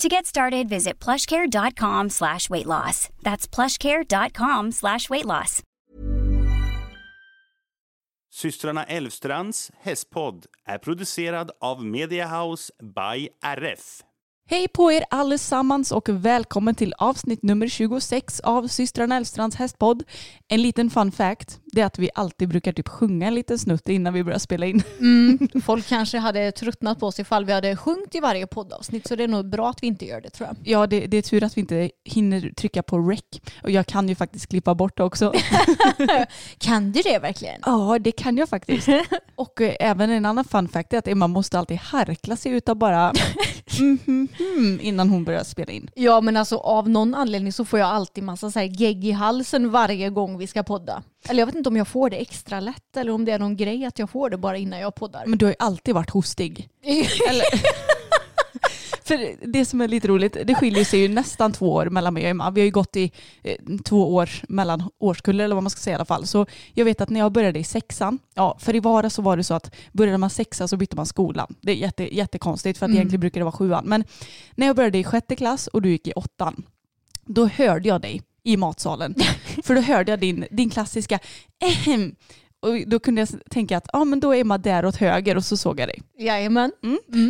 To get started, visit plushcare.com slash weight loss. That's plushcare.com slash weight loss. Systrarna Elvstrands hästpodd är producerad av Mediahouse by RF. Hej på er allesammans och välkommen till avsnitt nummer 26 av systrarna Elvstrands hästpodd. En liten fun fact, det är att vi alltid brukar typ sjunga en liten snutt innan vi börjar spela in. Mm, folk kanske hade tröttnat på oss ifall vi hade sjungit i varje poddavsnitt så det är nog bra att vi inte gör det tror jag. Ja, det, det är tur att vi inte hinner trycka på rec. Och jag kan ju faktiskt klippa bort det också. kan du det verkligen? Ja, det kan jag faktiskt. Och eh, även en annan fun fact är att Emma måste alltid harkla sig ut av bara mm, mm, mm, innan hon börjar spela in. Ja men alltså av någon anledning så får jag alltid massa så här gegg i halsen varje gång vi ska podda. Eller jag vet inte om jag får det extra lätt eller om det är någon grej att jag får det bara innan jag poddar. Men du har ju alltid varit hostig. Eller? För det som är lite roligt, det skiljer sig ju nästan två år mellan mig och Emma. Vi har ju gått i eh, två år mellan årskullar eller vad man ska säga i alla fall. Så jag vet att när jag började i sexan, ja för i vara så var det så att började man sexa så bytte man skolan. Det är jätte, jättekonstigt för att Mm. egentligen brukar det vara sjuan. Men när jag började i sjätte klass och du gick i åttan, då hörde jag dig i matsalen. för då hörde jag din, din klassiska ehem. Och då kunde jag tänka att ja, men då är Emma där åt höger och så såg jag dig. Jajamän.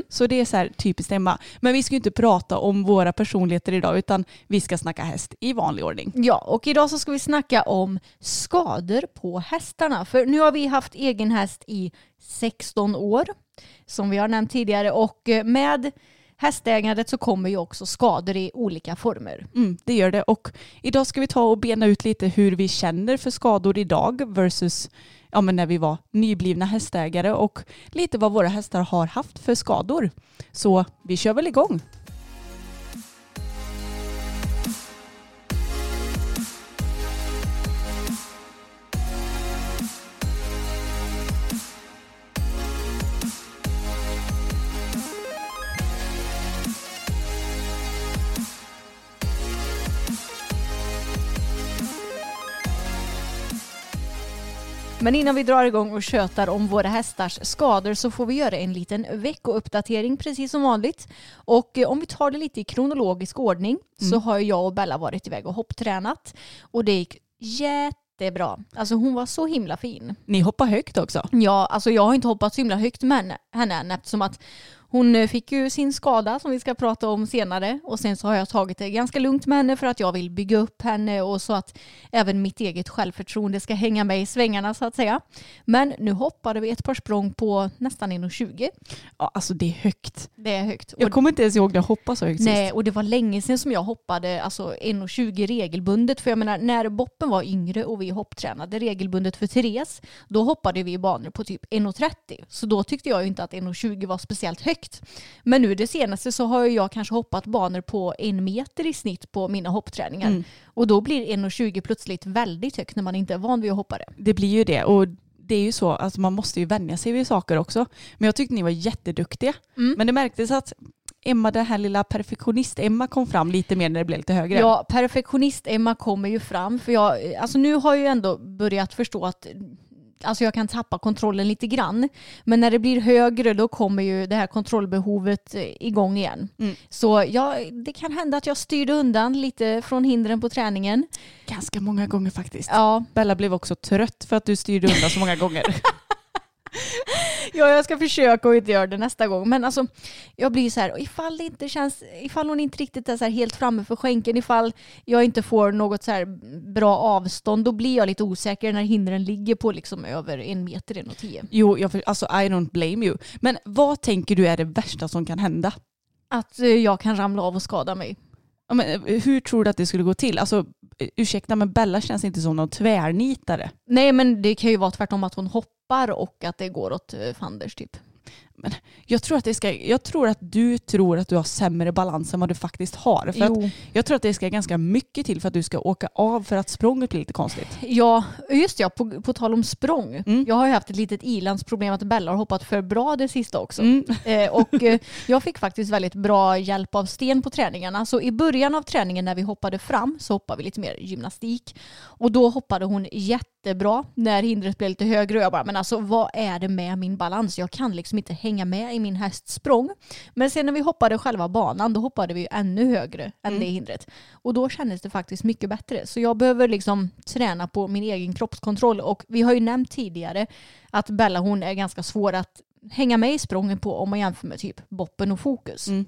Så det är så här typiskt Emma. Men vi ska ju inte prata om våra personligheter idag utan vi ska snacka häst i vanlig ordning. Ja, och idag så ska vi snacka om skador på hästarna. För nu har vi haft egen häst i 16 år, som vi har nämnt tidigare. Och med hästägandet så kommer ju också skador i olika former. Mm, det gör det. Och idag ska vi ta och bena ut lite hur vi känner för skador idag versus ja, men när vi var nyblivna hästägare och lite vad våra hästar har haft för skador. Så vi kör väl igång. Men innan vi drar igång och tjötar om våra hästars skador så får vi göra en liten veckouppdatering precis som vanligt. Och eh, om vi tar det lite i kronologisk ordning så har jag och Bella varit iväg och hopptränat och det gick jättebra. Alltså hon var så himla fin. Ni hoppar högt också. Ja, alltså jag har inte hoppat så himla högt med henne än eftersom att hon eh, fick ju sin skada som vi ska prata om senare och sen så har jag tagit det ganska lugnt med henne för att jag vill bygga upp henne och så att även mitt eget självförtroende ska hänga med i svängarna så att säga. Men nu hoppade vi ett par språng på nästan 1,20. Ja, alltså det är högt. Det är högt. Jag kommer inte ens ihåg när jag hoppade så högt nej, sist. och det var länge sedan som jag hoppade alltså 1,20 regelbundet. För jag menar, när Boppen var yngre och vi hopptränade regelbundet för Therese, då hoppade vi i banor på typ 1,30. Så då tyckte jag ju inte att 1,20 var speciellt högt. Men nu det senaste så har jag kanske hoppat banor på en meter i snitt på mina hoppträningar. Mm. Och då blir 1,20 plötsligt väldigt högt när man inte är van vid att hoppa det. Det blir ju det. Och det är ju så att man måste ju vänja sig vid saker också. Men jag tyckte ni var jätteduktiga. Mm. Men det märktes att Emma, den här lilla perfektionist-Emma kom fram lite mer när det blev lite högre. Ja, perfektionist-Emma kommer ju fram. För jag, alltså nu har jag ju ändå börjat förstå att alltså jag kan tappa kontrollen lite grann. Men när det blir högre då kommer ju det här kontrollbehovet eh, igång igen. Mm. Så ja, det kan hända att jag styrde undan lite från hindren på träningen. Ganska många gånger faktiskt. Ja, Bella blev också trött för att du styrde undan så många gånger. Ja, jag ska försöka och inte göra det nästa gång. Men alltså, jag blir så här, ifall det inte känns, ifall hon inte riktigt är så helt framme för skänken, ifall jag inte får något så bra avstånd, då blir jag lite osäker när hindren ligger på liksom över en meter, en och tio. Jo, jag, för- alltså I don't blame you. Men vad tänker du är det värsta som kan hända? Att eh, jag kan ramla av och skada mig. Ja, men, eh, hur tror du att det skulle gå till? Alltså, ursäkta men Bella känns inte som någon tvärnitare. Nej, men det kan ju vara tvärtom att hon hoppar och att det går åt eh, fanders typ. Jag tror, att det ska, jag tror att du tror att du har sämre balans än vad du faktiskt har. För att jag tror att det ska ganska mycket till för att du ska åka av för att språnget blir lite konstigt. Ja, just ja, på, på tal om språng. Mm. Jag har ju haft ett litet ilandsproblem att Bella har hoppat för bra det sista också. Mm. Eh, och eh, jag fick faktiskt väldigt bra hjälp av Sten på träningarna. Så i början av träningen när vi hoppade fram så hoppade vi lite mer gymnastik. Och då hoppade hon jättebra när hindret blev lite högre. Och jag bara, men alltså vad är det med min balans? Jag kan liksom inte hänga med i min hästs språng. Men sen när vi hoppade själva banan då hoppade vi ännu högre än det hindret. Och då kändes det faktiskt mycket bättre. Så jag behöver liksom träna på min egen kroppskontroll. Och vi har ju nämnt tidigare att Bella hon är ganska svår att hänga med i sprången på om man jämför med typ boppen och fokus. Mm.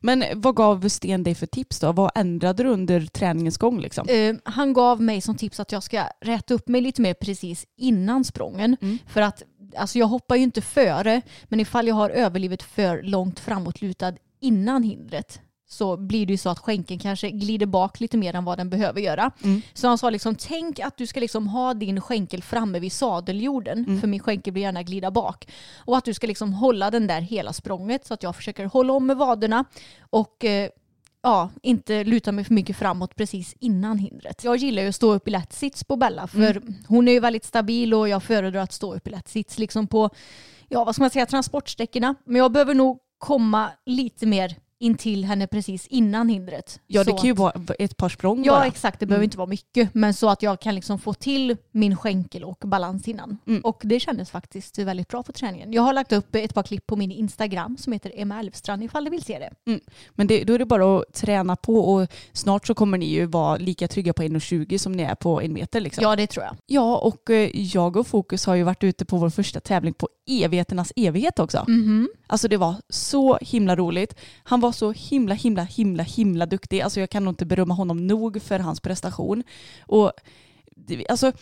Men vad gav Sten dig för tips då? Vad ändrade du under träningens gång? Liksom? Eh, han gav mig som tips att jag ska räta upp mig lite mer precis innan sprången. Mm. För att alltså jag hoppar ju inte före, men ifall jag har överlivet för långt framåtlutad innan hindret så blir det ju så att skänken kanske glider bak lite mer än vad den behöver göra. Mm. Så han sa liksom, tänk att du ska liksom ha din skänkel framme vid sadeljorden, Mm. för min skänkel blir gärna glida bak. Och att du ska liksom hålla den där hela språnget så att jag försöker hålla om med vaderna och eh, ja, inte luta mig för mycket framåt precis innan hindret. Jag gillar ju att stå upp i lätt sits på Bella för hon är ju väldigt stabil och jag föredrar att stå upp i lätt sits liksom på, ja vad ska man säga, transportsträckorna. Men jag behöver nog komma lite mer in till henne precis innan hindret. Ja, det Så kan ju att- vara ett par språng Ja bara. exakt, det behöver Mm. inte vara mycket. Men så att jag kan liksom få till min skänkel och balans innan. Mm. Och det kändes faktiskt väldigt bra på träningen. Jag har lagt upp ett par klipp på min Instagram som heter Emma Elfstrand ifall du vill se det. Men det, då är det bara att träna på och snart så kommer ni ju vara lika trygga på 1,20 som ni är på en meter. Liksom. Ja det tror jag. Ja, och eh, jag och Fokus har ju varit ute på vår första tävling på evigheternas evighet också. Mhm. Alltså det var så himla roligt. Han var så himla, himla, himla, himla duktig. Alltså jag kan nog inte berömma honom nog för hans prestation. Och alltså,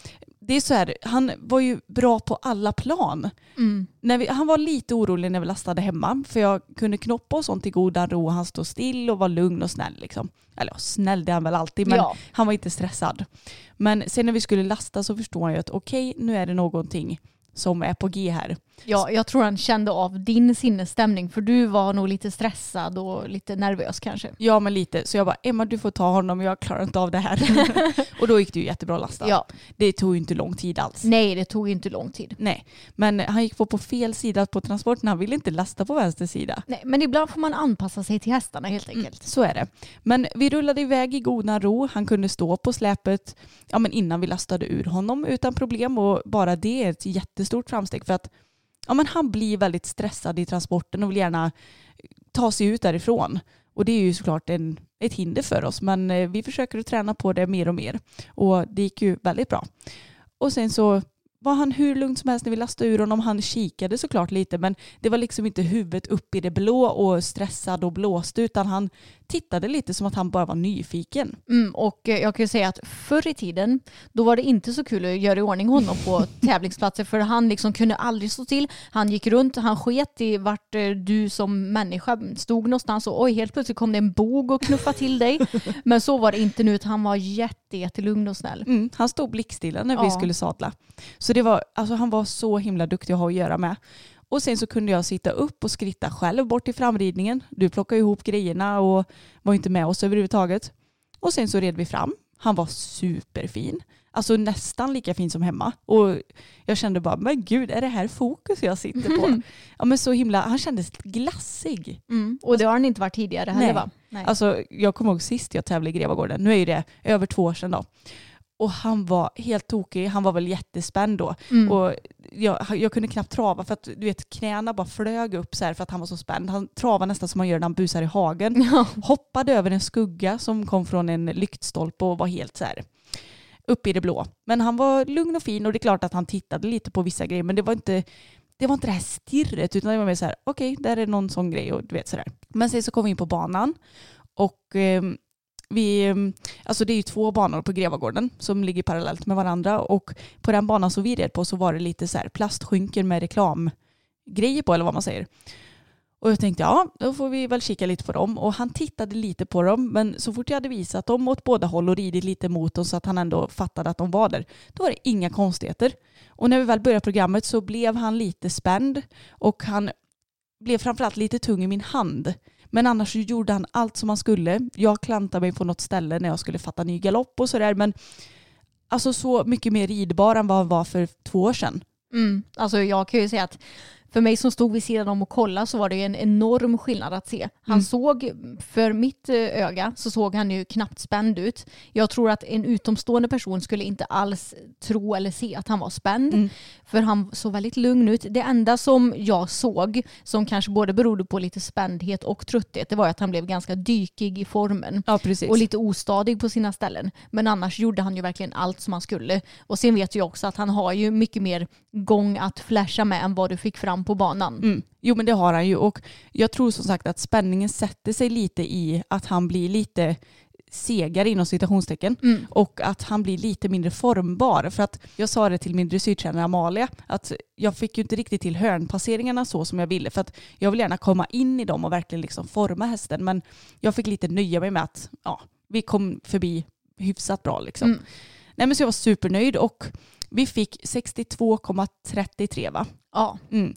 det är så här, han var ju bra på alla plan. Mm. När vi, han var lite orolig när vi lastade hemma för jag kunde knoppa och sånt i godan ro. Han stod still och var lugn och snäll. Liksom. Eller snäll det är han väl alltid men Ja. han var inte stressad. Men sen när vi skulle lasta så förstod han ju att okej nu är det någonting som är på G här. Ja, jag tror han kände av din sinnesstämning för du var nog lite stressad och lite nervös kanske. Ja men lite. Så jag bara Emma du får ta honom jag klarar inte av det här. och då gick det ju jättebra att lasta. Ja. Det tog ju inte lång tid alls. Nej, det tog inte lång tid. Nej. Men han gick på, på fel sida på transporten. Han ville inte lasta på vänster sida. Nej, men ibland får man anpassa sig till hästarna helt enkelt. Så är det. Men vi rullade iväg i godan ro. Han kunde stå på släpet ja, men innan vi lastade ur honom utan problem. Och bara det är ett jättestort framsteg. För att ja, men han blir väldigt stressad i transporten och vill gärna ta sig ut därifrån. Och det är ju såklart en, ett hinder för oss. Men eh, vi försöker att träna på det mer och mer. Och det gick ju väldigt bra. Och sen så var han hur lugn som helst när vi lastade ur honom. Han kikade såklart lite men det var liksom inte huvudet upp i det blå och stressad och blåste utan han tittade lite som att han bara var nyfiken. Mm, och eh, jag kan ju säga att förr i tiden då var det inte så kul att göra i ordning honom på tävlingsplatser för han liksom kunde aldrig stå till. Han gick runt, han sket i vart eh, du som människa stod någonstans och oj helt plötsligt kom det en bog och knuffade till dig. Men så var det inte nu utan han var jätte, jättelugn och snäll. Mm, han stod blickstilla när vi Ja. skulle sadla. Så det var, alltså han var så himla duktig att ha att göra med. Och sen så kunde jag sitta upp och skritta själv bort till framridningen. Du plockade ihop grejerna och var inte med oss överhuvudtaget. Och sen så red vi fram. Han var superfin. Alltså nästan lika fin som hemma. Och jag kände bara, men gud, är det här fokus jag sitter på? ja men så himla, han kändes glassig. Mm. Och det har han inte varit tidigare heller Nej. va? Nej. Alltså jag kommer ihåg sist jag tävlade i Grevagården, nu är ju det över två år sedan då. Och han var helt tokig, han var väl jättespänd då. Mm. Och jag, jag kunde knappt trava för att du vet knäna bara flög upp så här för att han var så spänd. Han travade nästan som man gör när han busar i hagen. Ja. Hoppade över en skugga som kom från en lyktstolpe och var helt så här uppe i det blå. Men han var lugn och fin och det är klart att han tittade lite på vissa grejer men det var inte det var inte det här stirret utan det var mer så här, okej, okay, där är någon sån grej och du vet sådär. Men sen så kom vi in på banan och eh, vi, mm, alltså det är ju två banor på Grevagården som ligger parallellt med varandra och på den banan som vi red på så var det lite så här plastskynken med reklamgrejer på eller vad man säger. Och jag tänkte ja, då får vi väl kika lite på dem. Och han tittade lite på dem, men så fort jag hade visat dem åt båda håll och ridit lite mot dem så att han ändå fattade att de var där, då var det inga konstigheter. Och när vi väl började programmet så blev han lite spänd och han blev framförallt lite tung i min hand. Men annars så gjorde han allt som han skulle. Jag klantade mig på något ställe när jag skulle fatta ny galopp och sådär. Men alltså så mycket mer ridbar än vad han var för två år sedan. Mm. Alltså jag kan ju säga att för mig som stod vid sidan om och kollade så var det en enorm skillnad att se. Han mm. såg, för mitt eh, öga, så såg han ju knappt spänd ut. Jag tror att en utomstående person skulle inte alls tro eller se att han var spänd. Mm. För han såg väldigt lugn ut. Det enda som jag såg, som kanske både berodde på lite spändhet och trötthet, det var att han blev ganska dykig i formen. Ja, och lite ostadig på sina ställen. Men annars gjorde han ju verkligen allt som han skulle. Och sen vet jag också att han har ju mycket mer gång att flasha med än vad du fick fram på banan. Mm. Jo men det har han ju och jag tror som sagt att spänningen sätter sig lite i att han blir lite segare inom citationstecken mm. och att han blir lite mindre formbar. För att jag sa det till min dressyrtränare Amalia att jag fick ju inte riktigt till hörnpasseringarna så som jag ville för att jag vill gärna komma in i dem och verkligen liksom forma hästen men jag fick lite nöja mig med att ja, vi kom förbi hyfsat bra liksom. Mm. Nej men så jag var supernöjd och vi fick 62,33 va? Ja. Mm.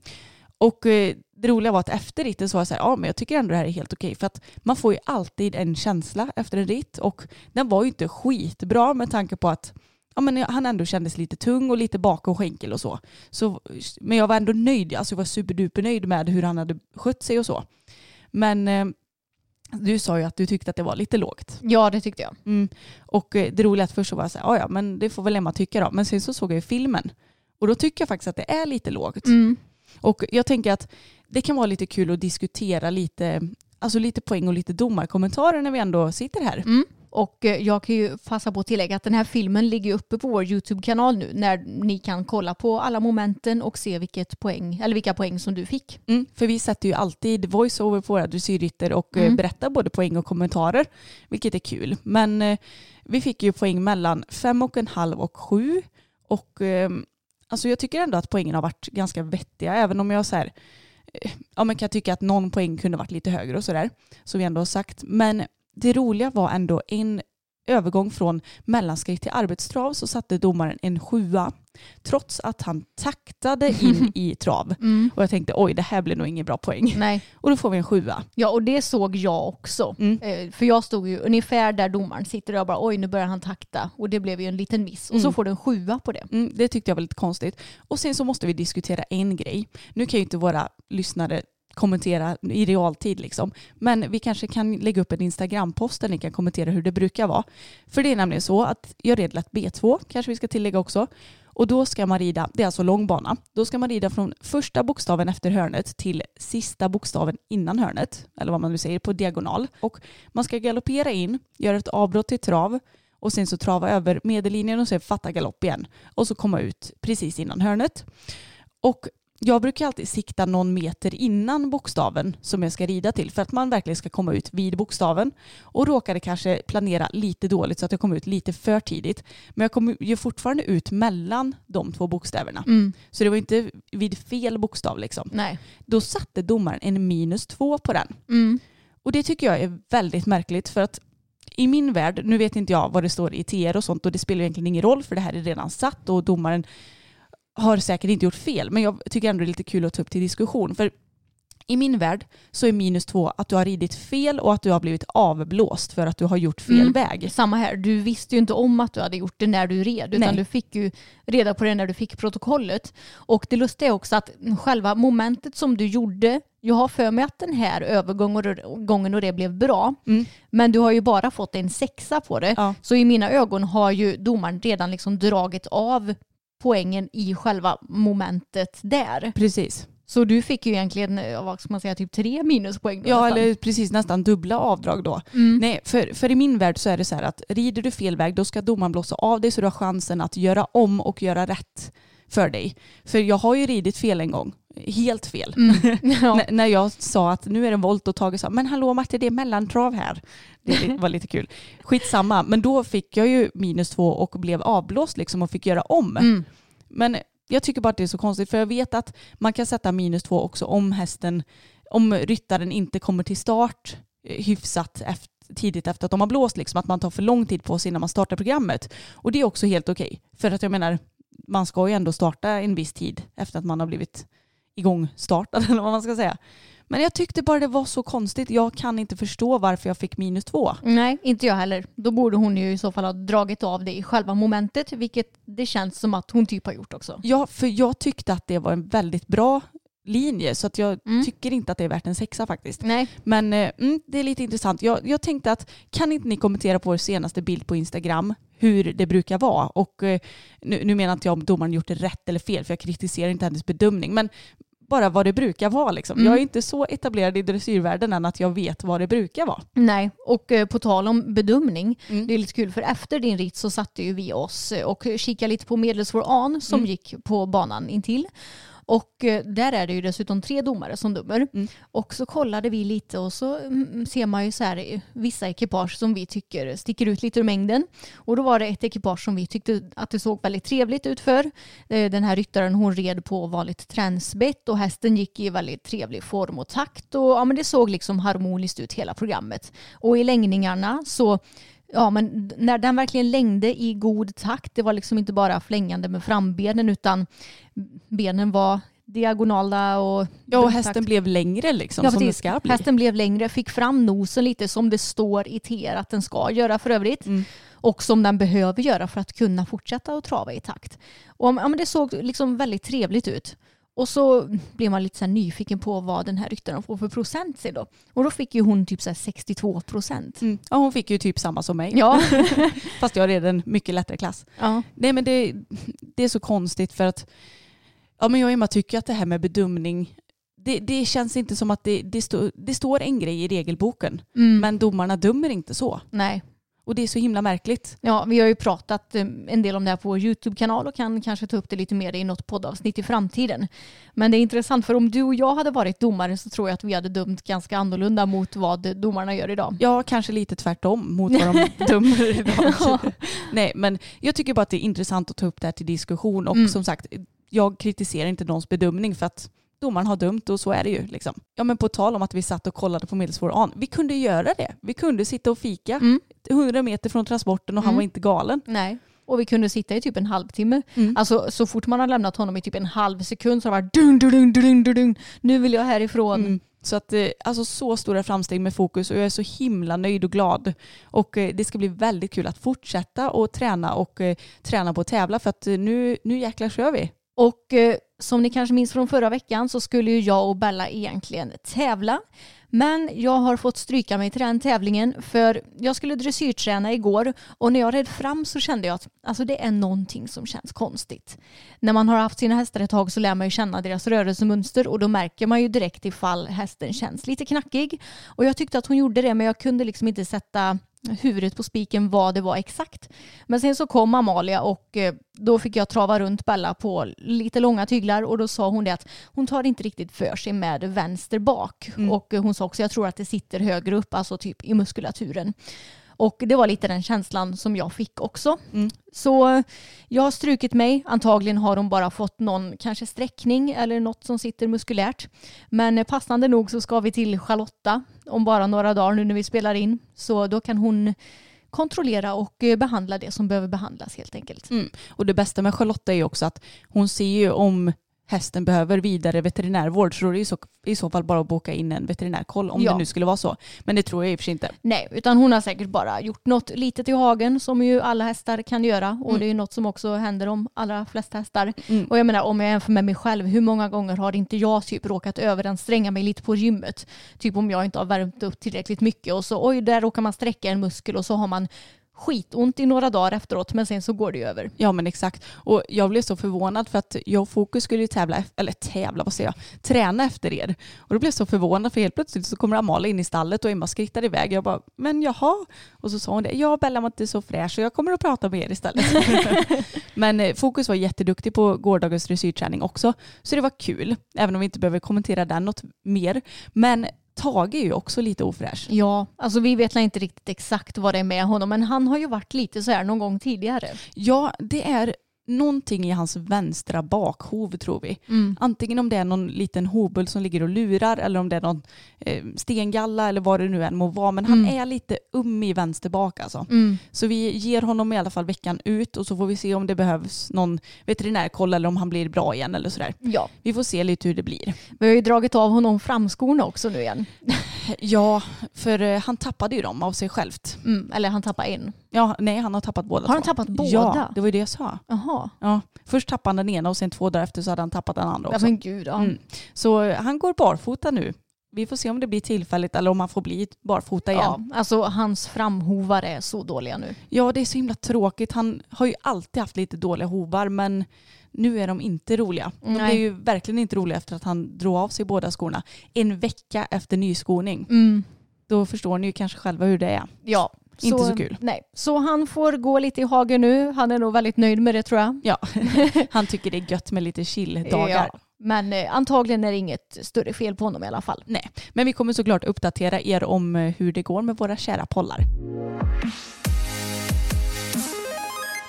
Och eh, det roliga var att efter ritten så var jag så här, ja men jag tycker ändå det här är helt okej. För att man får ju alltid en känsla efter en ritt och den var ju inte skitbra med tanke på att ja, men han ändå kändes lite tung och lite bakom skänkel och så. så. Men jag var ändå nöjd, alltså jag var superduper nöjd med hur han hade skött sig och så. Men eh, du sa ju att du tyckte att det var lite lågt. Ja, det tyckte jag. Mm. Och eh, det roliga att först så var jag så här, ja men det får väl Emma tycka då. Men sen så såg jag ju filmen och då tycker jag faktiskt att det är lite lågt. Mm. Och jag tänker att det kan vara lite kul att diskutera lite, alltså lite poäng och lite domarkommentarer när vi ändå sitter här. Mm. Och eh, jag kan ju passa på att tillägga att den här filmen ligger uppe på vår YouTube-kanal nu när ni kan kolla på alla momenten och se vilket poäng, eller vilka poäng som du fick. Mm, för vi sätter ju alltid voice-over på våra dressyrrytter och eh, mm. berättar både poäng och kommentarer, vilket är kul. Men eh, vi fick ju poäng mellan fem och en halv och sju. Och eh, alltså jag tycker ändå att poängen har varit ganska vettiga, även om jag så här, eh, ja, man kan tycka att någon poäng kunde varit lite högre och sådär, som vi ändå har sagt. Men det roliga var ändå en övergång från mellanskritt till arbetstrav så satte domaren en sjua trots att han taktade in i trav. Mm. Och jag tänkte oj det här blir nog ingen bra poäng. Nej. Och då får vi en sjua. Ja och det såg jag också. Mm. Eh, för jag stod ju ungefär där domaren sitter och jag bara oj nu börjar han takta och det blev ju en liten miss. Och mm. så får du en sjua på det. Mm, det tyckte jag var lite konstigt. Och sen så måste vi diskutera en grej. Nu kan ju inte våra lyssnare kommentera i realtid liksom. Men vi kanske kan lägga upp en Instagram-post där ni kan kommentera hur det brukar vara. För det är nämligen så att jag red lätt B2, kanske vi ska tillägga också. Och då ska man rida, det är alltså långbana, då ska man rida från första bokstaven efter hörnet till sista bokstaven innan hörnet, eller vad man nu säger, på diagonal. Och man ska galoppera in, göra ett avbrott till trav och sen så trava över medellinjen och sen fatta galopp igen. Och så komma ut precis innan hörnet. Och jag brukar alltid sikta någon meter innan bokstaven som jag ska rida till för att man verkligen ska komma ut vid bokstaven. Och råkade kanske planera lite dåligt så att jag kom ut lite för tidigt. Men jag kom ju fortfarande ut mellan de två bokstäverna. Mm. Så det var inte vid fel bokstav liksom. Nej. Då satte domaren en minus två på den. Mm. Och det tycker jag är väldigt märkligt för att i min värld, nu vet inte jag vad det står i TR och sånt och det spelar egentligen ingen roll för det här är redan satt och domaren har säkert inte gjort fel, men jag tycker ändå det är lite kul att ta upp till diskussion. För i min värld så är minus två att du har ridit fel och att du har blivit avblåst för att du har gjort fel mm. väg. Samma här. Du visste ju inte om att du hade gjort det när du red utan Nej. du fick ju reda på det när du fick protokollet. Och det lustiga är också att själva momentet som du gjorde jag har för mig att den här övergången och det blev bra. Mm. Men du har ju bara fått en sexa på det. Ja. Så i mina ögon har ju domaren redan liksom dragit av poängen i själva momentet där. Precis. Så du fick ju egentligen, vad ska man säga, typ tre minuspoäng. Ja, nästan. eller precis nästan dubbla avdrag då. Mm. Nej, för, för i min värld så är det så här att rider du fel väg då ska domaren blåsa av dig så du har chansen att göra om och göra rätt för dig. För jag har ju ridit fel en gång helt fel. Ja. N- när jag sa att nu är det en volt och Tage sa men hallå Martin det är mellantrav här. Det var lite kul. Skitsamma, men då fick jag ju minus två och blev avblåst liksom och fick göra om. Mm. Men jag tycker bara att det är så konstigt för jag vet att man kan sätta minus två också om hästen, om ryttaren inte kommer till start eh, hyfsat efter, tidigt efter att de har blåst, liksom, att man tar för lång tid på sig innan man startar programmet. Och det är också helt okej. För att jag menar, man ska ju ändå starta en viss tid efter att man har blivit igångstartad eller vad man ska säga. Men jag tyckte bara det var så konstigt. Jag kan inte förstå varför jag fick minus två. Nej, inte jag heller. Då borde hon ju i så fall ha dragit av det i själva momentet, vilket det känns som att hon typ har gjort också. Ja, för jag tyckte att det var en väldigt bra linje så att jag Mm. tycker inte att det är värt en sexa faktiskt. Nej, Men eh, mm, det är lite intressant. Jag, jag tänkte att kan inte ni kommentera på vår senaste bild på Instagram hur det brukar vara? Och eh, nu, nu menar inte jag om domaren gjort det rätt eller fel för jag kritiserar inte hennes bedömning men bara vad det brukar vara. Liksom. Mm. Jag är inte så etablerad i dressyrvärlden än att jag vet vad det brukar vara. nej. Och eh, på tal om bedömning, Mm. det är lite kul för efter din ritt så satte ju vi oss eh, och kikade lite på medelsvår an som Mm. gick på banan intill. Och eh, där är det ju dessutom tre domare som dömer. Mm. Och så kollade vi lite och så mm, ser man ju så här eh, vissa ekipage som vi tycker sticker ut lite ur mängden. Och då var det ett ekipage som vi tyckte att det såg väldigt trevligt ut för. Eh, Den här ryttaren hon red på vanligt tränsbett och hästen gick i väldigt trevlig form och takt. Och ja, men det såg liksom harmoniskt ut hela programmet. Och i längningarna så Ja, men när den verkligen längde i god takt, det var liksom inte bara flängande med frambenen utan benen var diagonala och... Ja, och takt. hästen blev längre liksom Ja, som det ska bli. Hästen blev längre, fick fram nosen lite som det står i TR att den ska göra för övrigt. Mm. Och som den behöver göra för att kunna fortsätta att trava i takt. Och, ja, men det såg liksom väldigt trevligt ut. Och så blev man lite så nyfiken på vad den här ryttaren får för procent sig då. Och då fick ju hon typ så här 62 procent. Mm. Ja, hon fick ju typ samma som mig. Ja. Fast jag red en mycket lättare klass. ja. Nej men det, det är så konstigt för att ja, men jag och Emma tycker att det här med bedömning det, det känns inte som att det, det, stå, det står en grej i regelboken Mm. men domarna dömer inte så. Nej. Och det är så himla märkligt. Ja, vi har ju pratat eh, en del om det här på vår YouTube-kanal och kan kanske ta upp det lite mer i något poddavsnitt i framtiden. Men det är intressant för om du och jag hade varit domare så tror jag att vi hade dömt ganska annorlunda mot vad domarna gör idag. Ja, kanske lite tvärtom mot vad de dömer idag. Nej, men jag tycker bara att det är intressant att ta upp det här till diskussion och Mm. som sagt, jag kritiserar inte någons bedömning för att domaren har dömt och så är det ju. Liksom. Ja, men på tal om att vi satt och kollade på medelsvår an, vi kunde göra det. Vi kunde sitta och fika Mm. 100 meter från transporten och han Mm. var inte galen. Nej. Och vi kunde sitta i typ en halvtimme. Mm. Alltså så fort man har lämnat honom i typ en halv sekund så har det varit dun, dun, dun, dun, dun. Nu vill jag härifrån. Mm. Så att eh, alltså så stora framsteg med fokus och jag är så himla nöjd och glad. Och eh, det ska bli väldigt kul att fortsätta och träna och eh, träna på att tävla för att nu, nu jäklar kör vi. Och som ni kanske minns från förra veckan så skulle ju jag och Bella egentligen tävla. Men jag har fått stryka mig till den tävlingen för jag skulle dressyrträna igår och när jag red fram så kände jag att alltså, det är någonting som känns konstigt. När man har haft sina hästar ett tag så lär man ju känna deras rörelsemönster och då märker man ju direkt ifall hästen känns lite knackig. Och jag tyckte att hon gjorde det men jag kunde liksom inte sätta huvudet på spiken vad det var exakt. Men sen så kom Amalia och eh, då fick jag trava runt Bella på lite långa tyglar och då sa hon det att hon tar inte riktigt för sig med vänster bak. Mm. Och hon sa också jag tror att det sitter högre upp, alltså typ i muskulaturen. Och det var lite den känslan som jag fick också. Mm. Så jag har strukit mig. Antagligen har hon bara fått någon kanske sträckning eller något som sitter muskulärt. Men passande nog så ska vi till Charlotta om bara några dagar nu när vi spelar in. Så då kan hon kontrollera och eh, behandla det som behöver behandlas helt enkelt. Och det bästa med Charlotta är ju också att hon ser ju om hästen behöver vidare veterinärvård så då är det i så, i så fall bara att boka in en veterinärkoll om Ja. det nu skulle vara så. Men det tror jag i och för sig inte. Nej, utan hon har säkert bara gjort något litet i hagen som ju alla hästar kan göra och Mm. det är ju något som också händer om allra flesta hästar. Mm. Och jag menar om jag jämför med mig själv, hur många gånger har inte jag typ råkat överanstränga mig lite på gymmet? Typ om jag inte har värmt upp tillräckligt mycket och så oj, där råkar man sträcka en muskel och så har man skitont i några dagar efteråt men sen så går det ju över. Ja men exakt. Och jag blev så förvånad för att jag och Fokus skulle ju tävla, eller tävla, vad säger jag, träna efter er. Och då blev jag så förvånad för helt plötsligt så kommer Amalia in i stallet och Emma skrittar iväg. Jag bara, men jaha. Och så sa hon det, ja Bella var inte så fräsch så jag kommer att prata med er istället. men eh, Fokus var jätteduktig på gårdagens dressyrträning också. Så det var kul, även om vi inte behöver kommentera den något mer. Men Tage är ju också lite ofräsch. Ja, alltså vi vet inte riktigt exakt vad det är med honom men han har ju varit lite så här någon gång tidigare. Ja, det är någonting i hans vänstra bakhov tror vi. Mm. Antingen om det är någon liten hovbult som ligger och lurar eller om det är någon eh, stengalla eller vad det nu än må vara. Men han Mm. är lite um i vänster bak alltså. Mm. Så vi ger honom i alla fall veckan ut och så får vi se om det behövs någon veterinärkoll eller om han blir bra igen eller sådär. Ja, Vi får se lite hur det blir. vi har ju dragit av honom framskorna också nu igen. Ja, för eh, han tappade ju dem av sig självt. Mm. Eller han tappar en. Ja, nej han har tappat båda Har han två. tappat båda? Ja, det var ju det jag sa. Jaha. Ja. Först tappade han den ena och sen två dagar efter så hade han tappat den andra Ja, också. men gud. Ja. Mm. Så han går barfota nu. Vi får se om det blir tillfälligt eller om han får bli barfota igen. Ja, alltså hans framhovar är så dåliga nu. Ja, det är så himla tråkigt. Han har ju alltid haft lite dåliga hovar men nu är de inte roliga. De Nej. blev ju verkligen inte roliga efter att han drog av sig båda skorna. En vecka efter nyskoning. Mm. Då förstår ni ju kanske själva hur det är. Ja. Inte så kul. Nej, så han får gå lite i hagen nu. Han är nog väldigt nöjd med det tror jag. Ja, han tycker det är gött med lite chill-dagar. Ja. Men eh, antagligen är det inget större fel på honom i alla fall. Nej, men vi kommer såklart uppdatera er om eh, hur det går med våra kära pollar.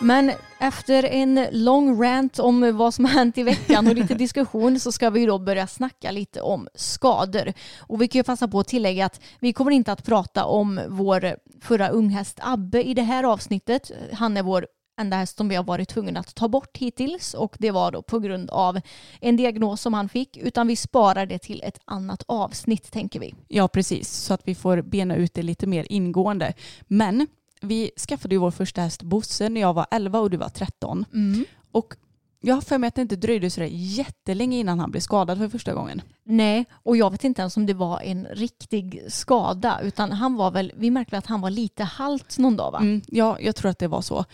Men efter en lång rant om vad som har hänt i veckan och lite diskussion så ska vi då börja snacka lite om skador. Och vi kan ju passa på att tillägga att vi kommer inte att prata om vår förra unghäst Abbe i det här avsnittet. Han är vår enda häst som vi har varit tvungna att ta bort hittills och det var då på grund av en diagnos som han fick utan vi sparar det till ett annat avsnitt tänker vi. Ja, precis. Så att vi får bena ut det lite mer ingående. Men vi skaffade ju vår första häst Bosse när jag var 11 och du var 13. Och jag har för mig att det inte dröjde så jättelänge innan han blev skadad för första gången. Nej, och jag vet inte ens om det var en riktig skada utan han var väl, vi märkte att han var lite halt någon dag va? Mm, ja, jag tror att det var så.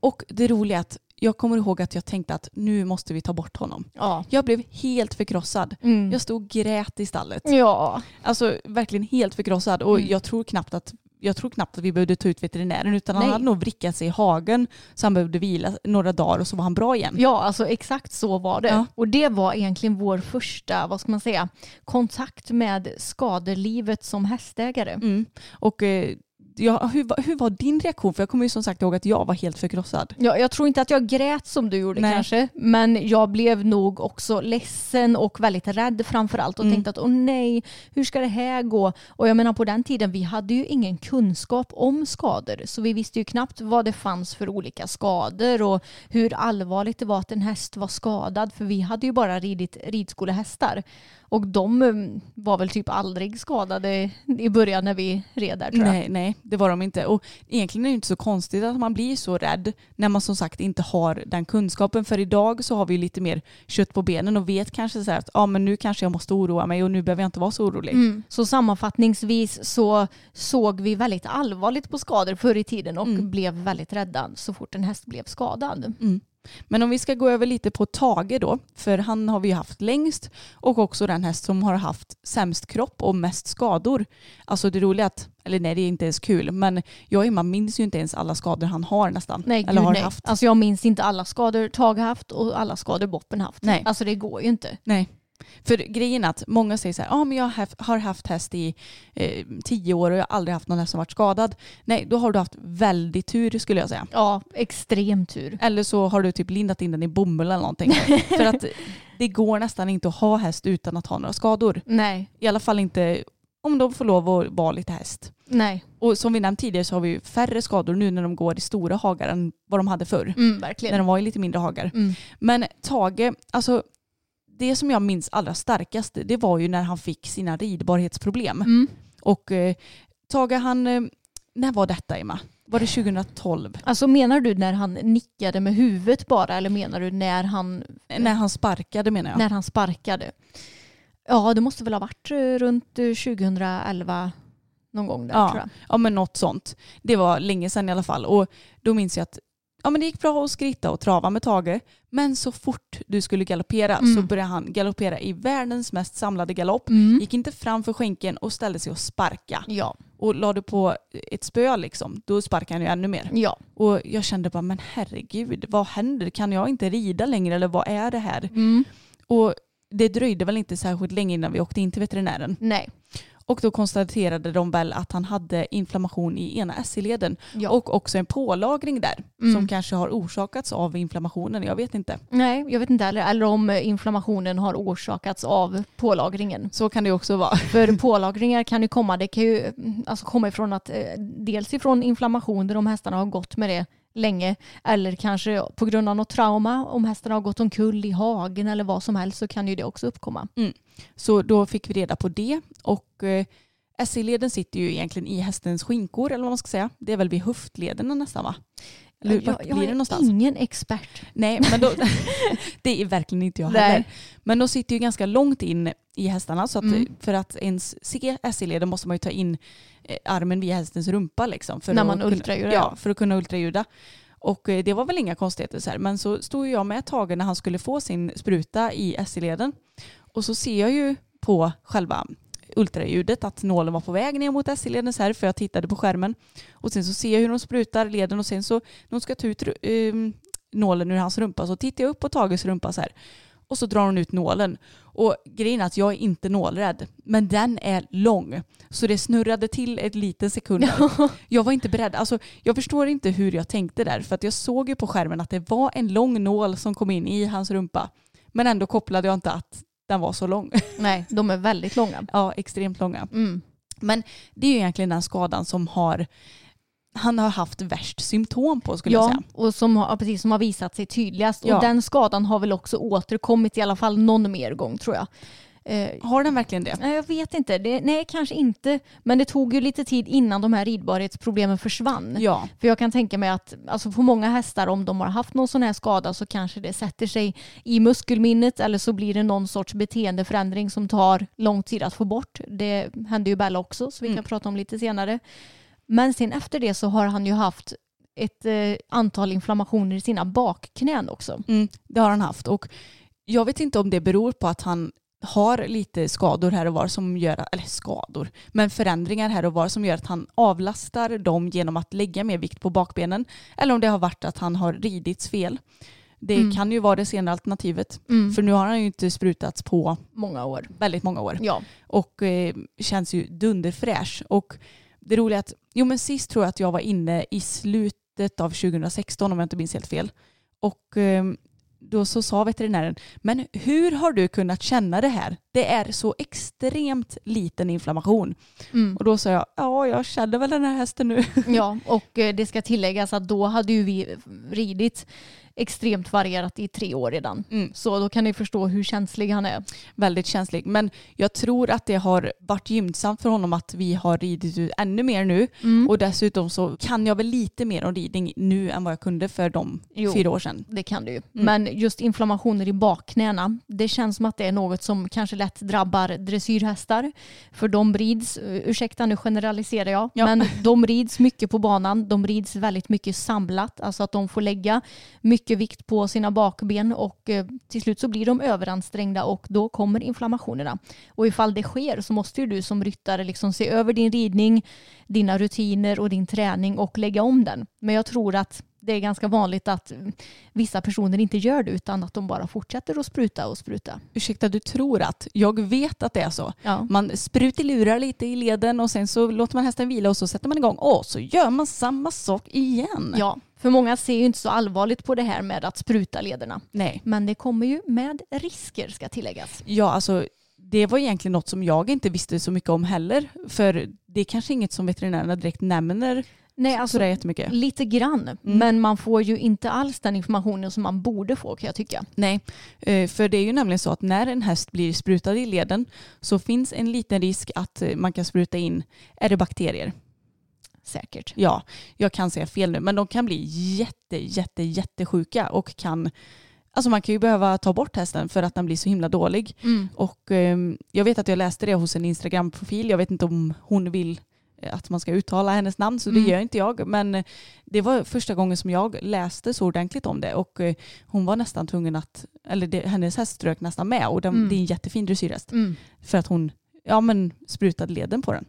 Och det roliga är att jag kommer ihåg att jag tänkte att nu måste vi ta bort honom. Ja. Jag blev helt förkrossad. Mm. Jag stod och grät i stallet. Ja. Alltså verkligen helt förkrossad och Mm. jag tror knappt att jag tror knappt att vi behövde ta ut veterinären utan han Nej. hade nog vrickat sig i hagen så han behövde vila några dagar och så var han bra igen. ja, alltså exakt så var det. Ja. Och det var egentligen vår första, vad ska man säga, kontakt med skadelivet som hästägare. Mm. Och eh, ja, hur, hur var din reaktion? För jag kommer ju som sagt ihåg att jag var helt förkrossad. Ja, jag tror inte att jag grät som du gjorde Nej. kanske, men jag blev nog också ledsen och väldigt rädd framför allt och Mm. tänkte att åh nej, hur ska det här gå? Och jag menar på den tiden, vi hade ju ingen kunskap om skador, så vi visste ju knappt vad det fanns för olika skador och hur allvarligt det var att en häst var skadad, för vi hade ju bara ridit ridskolehästar. Och de mm, var väl typ aldrig skadade i början när vi red där tror jag. Nej, nej, det var de inte. Och egentligen är det inte så konstigt att man blir så rädd när man som sagt inte har den kunskapen. För idag så har vi lite mer kött på benen och vet kanske så här att ja, men nu kanske jag måste oroa mig och nu behöver jag inte vara så orolig. Mm. Så sammanfattningsvis så såg vi väldigt allvarligt på skador förr i tiden och Mm. blev väldigt rädda så fort en häst blev skadad. Men om vi ska gå över lite på Tage då, för han har vi haft längst och också den häst som har haft sämst kropp och mest skador. Alltså det roliga att, eller nej det är inte ens kul, men jag och Emma minns ju inte ens alla skador han har nästan. Nej, eller gud, har nej. haft. Alltså jag minns inte alla skador Tage haft och alla skador Boppen haft. Nej. Alltså det går ju inte. Nej. För grejen är att många säger så här, ja men jag har haft, häst i eh, tio år och jag har aldrig haft någon häst som varit skadad. Nej, då har du haft väldigt tur skulle jag säga. Ja, extrem tur. Eller så har du typ lindat in den i bomull eller någonting. För att det går nästan inte att ha häst utan att ha några skador. Nej, I alla fall inte om de får lov att vara lite häst. nej. Och som vi nämnt tidigare så har vi ju färre skador nu när de går i stora hagar än vad de hade förr. Mm, När verkligen. de var i lite mindre hagar. Mm. Men Tage, alltså det som jag minns allra starkast det var ju när han fick sina ridbarhetsproblem. Mm. Och eh, Tage han, eh, när var detta Emma? Var det 2012? Alltså menar du när han nickade med huvudet bara eller menar du när han, När han sparkade menar jag. när han sparkade? Ja, det måste väl ha varit eh, runt eh, 2011 någon gång där Ja. tror jag. Ja men något sånt. Det var länge sedan i alla fall. Och då minns jag att ja, men det gick bra att skritta och trava med Tage. Men så fort du skulle galoppera så Mm. började han galoppera i världens mest samlade galopp. Mm. Gick inte fram för skänken och ställde sig och sparka. Ja, Och la du på ett spö liksom, då sparkade han ju ännu mer. ja. Och jag kände bara, men herregud, vad händer? Kan jag inte rida längre eller vad är det här? Mm. Och det dröjde väl inte särskilt länge innan vi åkte in till veterinären. Nej. Och då konstaterade de väl att han hade inflammation i ena SI-leden Ja. och också en pålagring där Mm. som kanske har orsakats av inflammationen. Jag vet inte. Nej, jag vet inte heller. Eller om inflammationen har orsakats av pålagringen. Så kan det också vara. För pålagringar kan ju komma, det kan ju alltså komma ifrån att eh, dels ifrån inflammation där de hästarna har gått med det länge eller kanske på grund av något trauma om hästen har gått omkull i hagen eller vad som helst så kan ju det också uppkomma. Mm. Så då fick vi reda på det och eh, SI-leden sitter ju egentligen i hästens skinkor eller vad man ska säga. Det är väl vid höftlederna nästan va? Eller jag vart jag blir det är någonstans? ingen expert. Nej, men då, det är verkligen inte jag Nej. heller. Men de sitter ju ganska långt in i hästarna så att Mm. för att ens se SI-leden måste man ju ta in eh, armen via hästens rumpa liksom. För När man ultraljudar, Ja, för att kunna ultraljuda. Och eh, det var väl inga konstigheter så här. Men så stod jag med Tage när han skulle få sin spruta i SI-leden. Och så ser jag ju på själva ultraljudet att nålen var på väg ner mot SI-leden så här för jag tittade på skärmen. Och sen så ser jag hur de sprutar leden och sen så när de ska ta ut um, nålen ur hans rumpa så tittar jag upp på Tages rumpa så här. Och så drar hon ut nålen. Och grejen är att jag är inte nålrädd. Men den är lång. Så det snurrade till ett liten sekund. Jag var inte beredd. Alltså, jag förstår inte hur jag tänkte där. För att jag såg ju på skärmen att det var en lång nål som kom in i hans rumpa. Men ändå kopplade jag inte att den var så lång. Nej, de är väldigt långa. ja, extremt långa. Mm. Men det är ju egentligen den skadan som har han har haft värst symptom på skulle jag Ja, säga. och som har, precis, som har visat sig tydligast. Ja. Och den skadan har väl också återkommit i alla fall någon mer gång tror jag. Eh, Har den verkligen det? Jag vet inte. Det, nej, kanske inte. Men det tog ju lite tid innan de här ridbarhetsproblemen försvann. Ja. För jag kan tänka mig att alltså på många hästar, om de har haft någon sån här skada så kanske det sätter sig i muskelminnet eller så blir det någon sorts beteendeförändring som tar lång tid att få bort. Det hände ju Bella också, så vi kan Mm. prata om lite senare. Men sen efter det så har han ju haft ett eh, antal inflammationer i sina bakknän också. Mm, det har han haft. Och jag vet inte om det beror på att han har lite skador här och var som gör, eller skador, men förändringar här och var som gör att han avlastar dem genom att lägga mer vikt på bakbenen. Eller om det har varit att han har ridits fel. Det Mm. kan ju vara det senare alternativet. Mm. För nu har han ju inte sprutats på många år. väldigt många år. Ja. och eh, känns ju dunderfräsch. Och det roliga är att, jo men sist tror jag att jag var inne i slutet av 2016 om jag inte minns helt fel. Och eh, då så sa veterinären, men hur har du kunnat känna det här? Det är så extremt liten inflammation. Mm. Och då sa jag, ja jag känner väl den här hästen nu. Ja, och eh, det ska tilläggas att då hade ju vi ridit extremt varierat i tre år redan. Mm. Så då kan ni förstå hur känslig han är. Väldigt känslig. Men jag tror att det har varit gynnsamt för honom att vi har ridit ut ännu mer nu. Mm. Och dessutom så kan jag väl lite mer om ridning nu än vad jag kunde för de Jo. fyra år sedan. Det kan du ju. Mm. Men just inflammationer i bakknäna, det känns som att det är något som kanske lätt drabbar dressyrhästar. För de rids, eh, ursäkta nu generaliserar jag, Ja. men de rids mycket på banan. De rids väldigt mycket samlat, alltså att de får lägga mycket vikt på sina bakben och eh, till slut så blir de överansträngda och då kommer inflammationerna. Och ifall det sker så måste ju du som ryttare liksom se över din ridning, dina rutiner och din träning och lägga om den. Men jag tror att det är ganska vanligt att mm, vissa personer inte gör det utan att de bara fortsätter att spruta och spruta. Ursäkta, du tror att? Jag vet att det är så. Ja. Man sprutilurar lite i leden och sen så låter man hästen vila och så sätter man igång och så gör man samma sak igen. ja, för många ser ju inte så allvarligt på det här med att spruta lederna. Nej. Men det kommer ju med risker ska tilläggas. Ja, alltså det var egentligen något som jag inte visste så mycket om heller. För det är kanske inget som veterinärerna direkt nämner Nej, alltså sådär jättemycket. lite grann. Mm. Men man får ju inte alls den informationen som man borde få kan jag tycka. Nej, eh, för det är ju nämligen så att när en häst blir sprutad i leden så finns en liten risk att eh, man kan spruta in, är det bakterier? Säkert. Ja, jag kan säga fel nu, men de kan bli jätte, jätte, jättesjuka och kan, alltså man kan ju behöva ta bort hästen för att den blir så himla dålig. Mm. Och eh, jag vet att jag läste det hos en Instagram-profil, jag vet inte om hon vill eh, att man ska uttala hennes namn så Mm. det gör inte jag. Men eh, det var första gången som jag läste så ordentligt om det och eh, hon var nästan tvungen att, eller det, hennes häst strök nästan med och den, Mm. det är en jättefin dressyrhäst Mm. för att hon ja, men sprutade leden på den.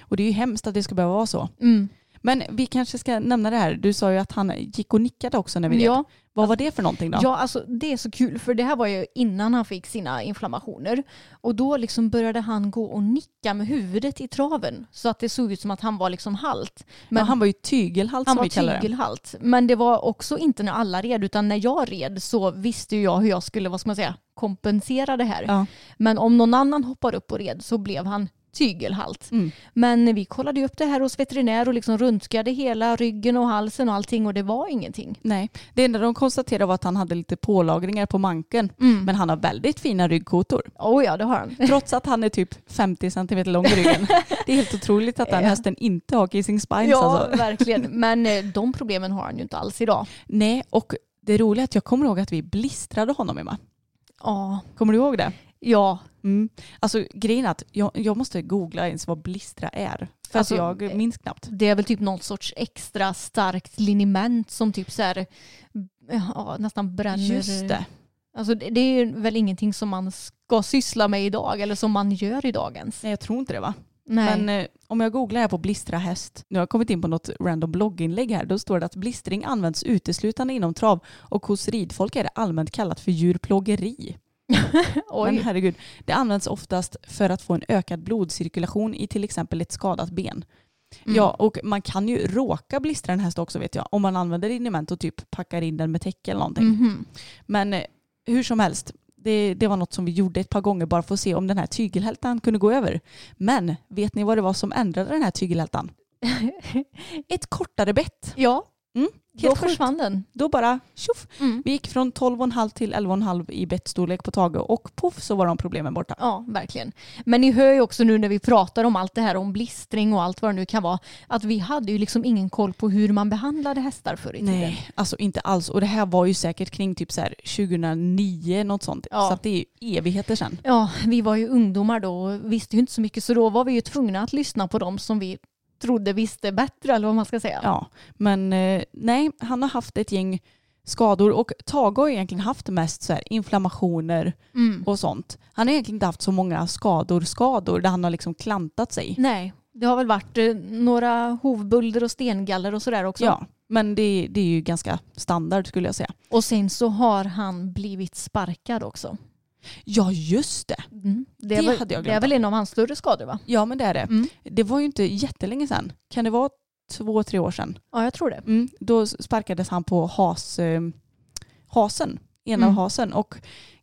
Och det är ju hemskt att det ska behöva vara så. Mm. Men vi kanske ska nämna det här. Du sa ju att han gick och nickade också när vi red. Ja, Vad var det för någonting då? Ja, alltså det är så kul för det här var ju innan han fick sina inflammationer. Och då liksom började han gå och nicka med huvudet i traven så att det såg ut som att han var liksom halt. Men Men han var ju tygelhalt han som var vi kallar det. tygelhalt. Men det var också inte när alla red utan när jag red så visste jag hur jag skulle, vad ska man säga, kompensera det här. Ja. Men om någon annan hoppar upp och red så blev han tygelhalt. Mm. Men vi kollade upp det här hos veterinär och liksom röntgade hela ryggen och halsen och allting och det var ingenting. Nej, det enda de konstaterade var att han hade lite pålagringar på manken. Mm. Men han har väldigt fina ryggkotor. Oh ja, det har han. Trots att han är typ 50 centimeter lång i ryggen. Det är helt otroligt att den hästen inte har kissing spines Ja, alltså. verkligen. Men eh, de problemen har han ju inte alls idag. Nej, och det roliga är att jag kommer ihåg att vi blistrade honom Emma. Ja, Kommer du ihåg det? Ja. Mm. Alltså grejen är att jag, jag måste googla ens vad blistra är. För Alltså, att jag minns knappt. Det är väl typ någon sorts extra starkt liniment som typ så här, ja, nästan bränner. Just det. Alltså det, det är väl ingenting som man ska syssla med idag eller som man gör idag ens. Nej, jag tror inte det va? Nej. Men eh, om jag googlar här på blistra häst, nu har jag kommit in på något random blogginlägg här, då står det att blistring används uteslutande inom trav och hos ridfolk är det allmänt kallat för djurplågeri. Men Oj. herregud, det används oftast för att få en ökad blodcirkulation i till exempel ett skadat ben. Mm. Ja, och man kan ju råka blistra en häst också vet jag, om man använder liniment och typ packar in den med täcke eller någonting. Mhm. Men eh, hur som helst, det, det var något som vi gjorde ett par gånger bara för att se om den här tygelhältan kunde gå över. Men vet ni vad det var som ändrade den här tygelhältan? Ett kortare bett. Ja, Mm, då helt sjukt. försvann den. Då bara tjoff. Mm. Vi gick från 12,5 till 11,5 i bettstorlek på Tage och poff så var de problemen borta. Ja, verkligen. Men ni hör ju också nu när vi pratar om allt det här om blistring och allt vad det nu kan vara, att vi hade ju liksom ingen koll på hur man behandlade hästar förr i tiden. Nej, alltså inte alls. Och det här var ju säkert kring typ så här 2009, något sånt. Ja. Så att det är ju evigheter sedan. Ja, vi var ju ungdomar då och visste ju inte så mycket så då var vi ju tvungna att lyssna på dem som vi trodde visste bättre eller vad man ska säga. Ja, men eh, nej, han har haft ett gäng skador och Tage har egentligen haft mest så här inflammationer Mm. och sånt. Han har egentligen inte haft så många skador, skador där han har liksom klantat sig. Nej, det har väl varit eh, några hovbulder och stengaller och sådär också. Ja, men det, det är ju ganska standard skulle jag säga. Och sen så har han blivit sparkad också. Ja, just det. Mm. Det, Det väl, hade jag det är glömt väl en av hans större skador va? Ja, men det är det. Mm. Det var ju inte jättelänge sedan. Kan det vara två, tre år sedan? Ja, jag tror det. Mm, då sparkades han på has, eh, hasen, ena Mm. hasen. Och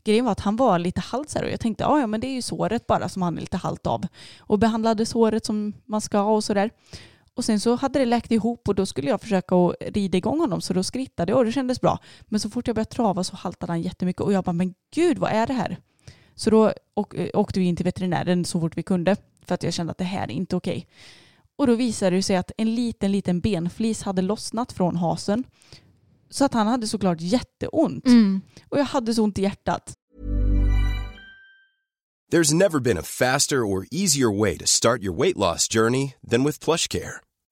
grejen var att han var lite halt och jag tänkte ja, ja men det är ju såret bara som han är lite halt av. Och behandlade såret som man ska och sådär. Och sen så hade det läkt ihop och då skulle jag försöka att rida igång honom så då skrittade jag och det kändes bra. Men så fort jag började trava så haltade han jättemycket och jag bara men gud vad är det här? Så då eh, åkte vi in till veterinären så fort vi kunde för att jag kände att det här är inte okej. Och då visade det sig att en liten, liten benflis hade lossnat från hasen. Så att han hade såklart jätteont. Mm. Och jag hade så ont i hjärtat. There's never been a faster or easier way to start your weight loss journey than with PlushCare.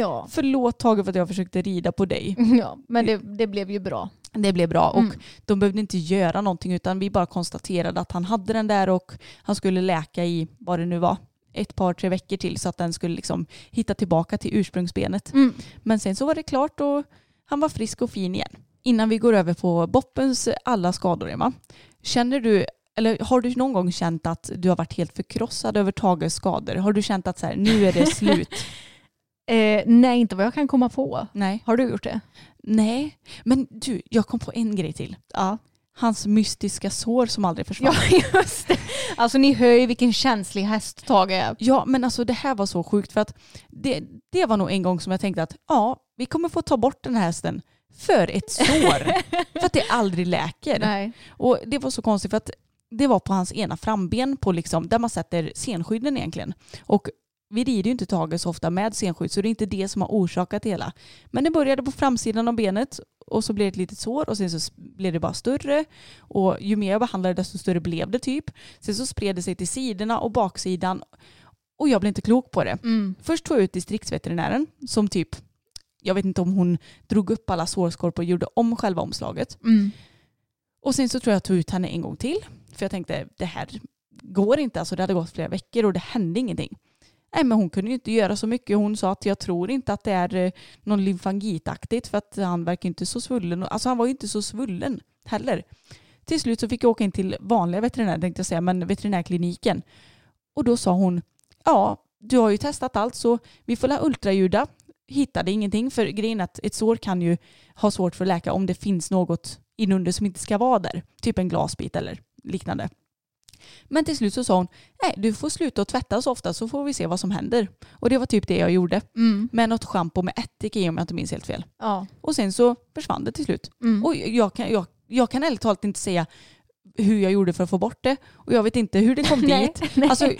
Ja. Förlåt Tage för att jag försökte rida på dig. ja, men det, det blev ju bra. Det blev bra och Mm. de behövde inte göra någonting utan vi bara konstaterade att han hade den där och han skulle läka i vad det nu var. ett par, tre veckor till så att den skulle liksom hitta tillbaka till ursprungsbenet. Mm. Men sen så var det klart och han var frisk och fin igen. Innan vi går över på Boppens alla skador, Emma. Känner du, eller har du någon gång känt att du har varit helt förkrossad över Tages skador? Har du känt att så här, nu är det slut? Eh, nej, inte vad jag kan komma på. Nej. Har du gjort det? Nej, men du, jag kom på en grej till. Ja. Hans mystiska sår som aldrig försvann. Ja, just det. Alltså ni hör ju vilken känslig häst Tage är. Ja, men alltså det här var så sjukt för att det, det var nog en gång som jag tänkte att ja, vi kommer få ta bort den här hästen för ett sår. för att det aldrig läker. Nej. Och det var så konstigt för att det var på hans ena framben på liksom, där man sätter senskydden egentligen. Och vi rider ju inte Tage så ofta med senskydd så det är inte det som har orsakat det hela. Men det började på framsidan av benet och så blev det ett litet sår och sen så blev det bara större. Och ju mer jag behandlade desto större blev det typ. Sen så spred det sig till sidorna och baksidan och jag blev inte klok på det. Mm. Först tog jag ut distriktsveterinären som typ, jag vet inte om hon drog upp alla sårskorpor och gjorde om själva omslaget. Mm. Och sen så tror jag jag tog ut henne en gång till. För jag tänkte det här går inte. Alltså det hade gått flera veckor och det hände ingenting. Nej men hon kunde ju inte göra så mycket. Hon sa att jag tror inte att det är eh, någon lymfangitaktigt för att han verkar inte så svullen. Alltså han var ju inte så svullen heller. Till slut så fick jag åka in till vanliga veterinärer tänkte jag säga, men veterinärkliniken. Och då sa hon, ja du har ju testat allt så vi får la ultraljuda. Hittade ingenting för grejen är att ett sår kan ju ha svårt för att läka om det finns något inunder som inte ska vara där. Typ en glasbit eller liknande. Men till slut så sa hon, nej du får sluta att tvätta så ofta så får vi se vad som händer. Och det var typ det jag gjorde. Mm. Med något schampo med ättika i om jag inte minns helt fel. Ja. Och sen så försvann det till slut. Mm. Och jag kan, jag, jag kan ärligt talat inte säga hur jag gjorde för att få bort det. Och jag vet inte hur det kom Nej, dit. nej. Alltså,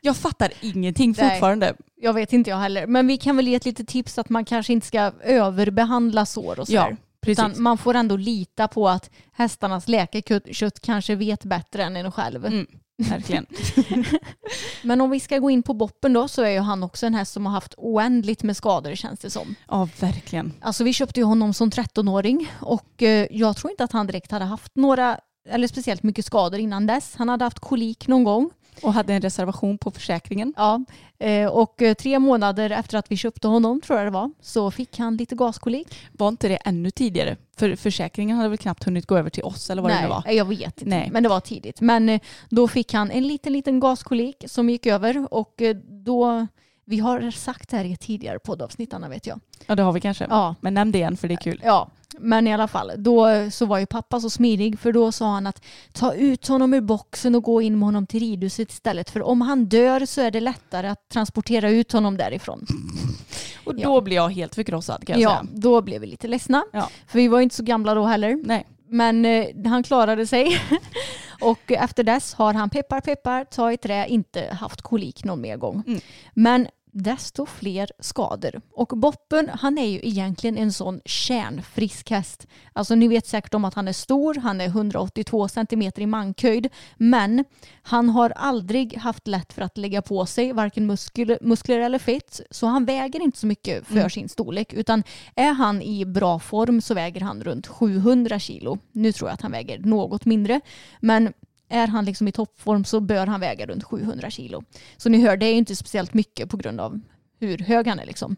jag fattar ingenting Nej. fortfarande. Jag vet inte jag heller. Men vi kan väl ge ett litet tips att man kanske inte ska överbehandla sår och sådär. Ja, precis. Utan man får ändå lita på att hästarnas läkekött kanske vet bättre än en själv. Mm, verkligen. Men om vi ska gå in på Boppen då så är ju han också en häst som har haft oändligt med skador känns det som. Ja, verkligen. Alltså vi köpte ju honom som 13-åring och eh, jag tror inte att han direkt hade haft några eller speciellt mycket skador innan dess. Han hade haft kolik någon gång. Och hade en reservation på försäkringen. Ja, eh, och eh, tre månader efter att vi köpte honom tror jag det var så fick han lite gaskolik. Var inte det ännu tidigare? För försäkringen hade väl knappt hunnit gå över till oss eller vad det nu var. Nej, jag vet inte. Nej. Men det var tidigt. Men eh, då fick han en liten, liten gaskolik som gick över och då, vi har sagt det här i ett tidigare poddavsnitt Anna vet jag. Ja, det har vi kanske. Ja. Men nämn det igen för det är kul. Ja, men i alla fall. Då så var ju pappa så smidig för då sa han att ta ut honom ur boxen och gå in med honom till ridhuset istället. För om han dör så är det lättare att transportera ut honom därifrån. Och då Ja. blir jag helt förkrossad kan jag Ja, säga. då blev vi lite ledsna. Ja. För vi var inte så gamla då heller. Nej. Men eh, han klarade sig. och efter dess har han peppar peppar, ta i trä, inte haft kolik någon mer gång. Mm. Men desto fler skador. Och Boppen, han är ju egentligen en sån kärnfrisk häst. Alltså ni vet säkert om att han är stor, han är 182 centimeter i mankhöjd, men han har aldrig haft lätt för att lägga på sig varken muskler, muskler eller fett, så han väger inte så mycket för Mm. sin storlek, utan är han i bra form så väger han runt 700 kilo. Nu tror jag att han väger något mindre, men är han liksom i toppform så bör han väga runt 700 kilo. Så ni hör, det är inte speciellt mycket på grund av hur hög han är. Liksom.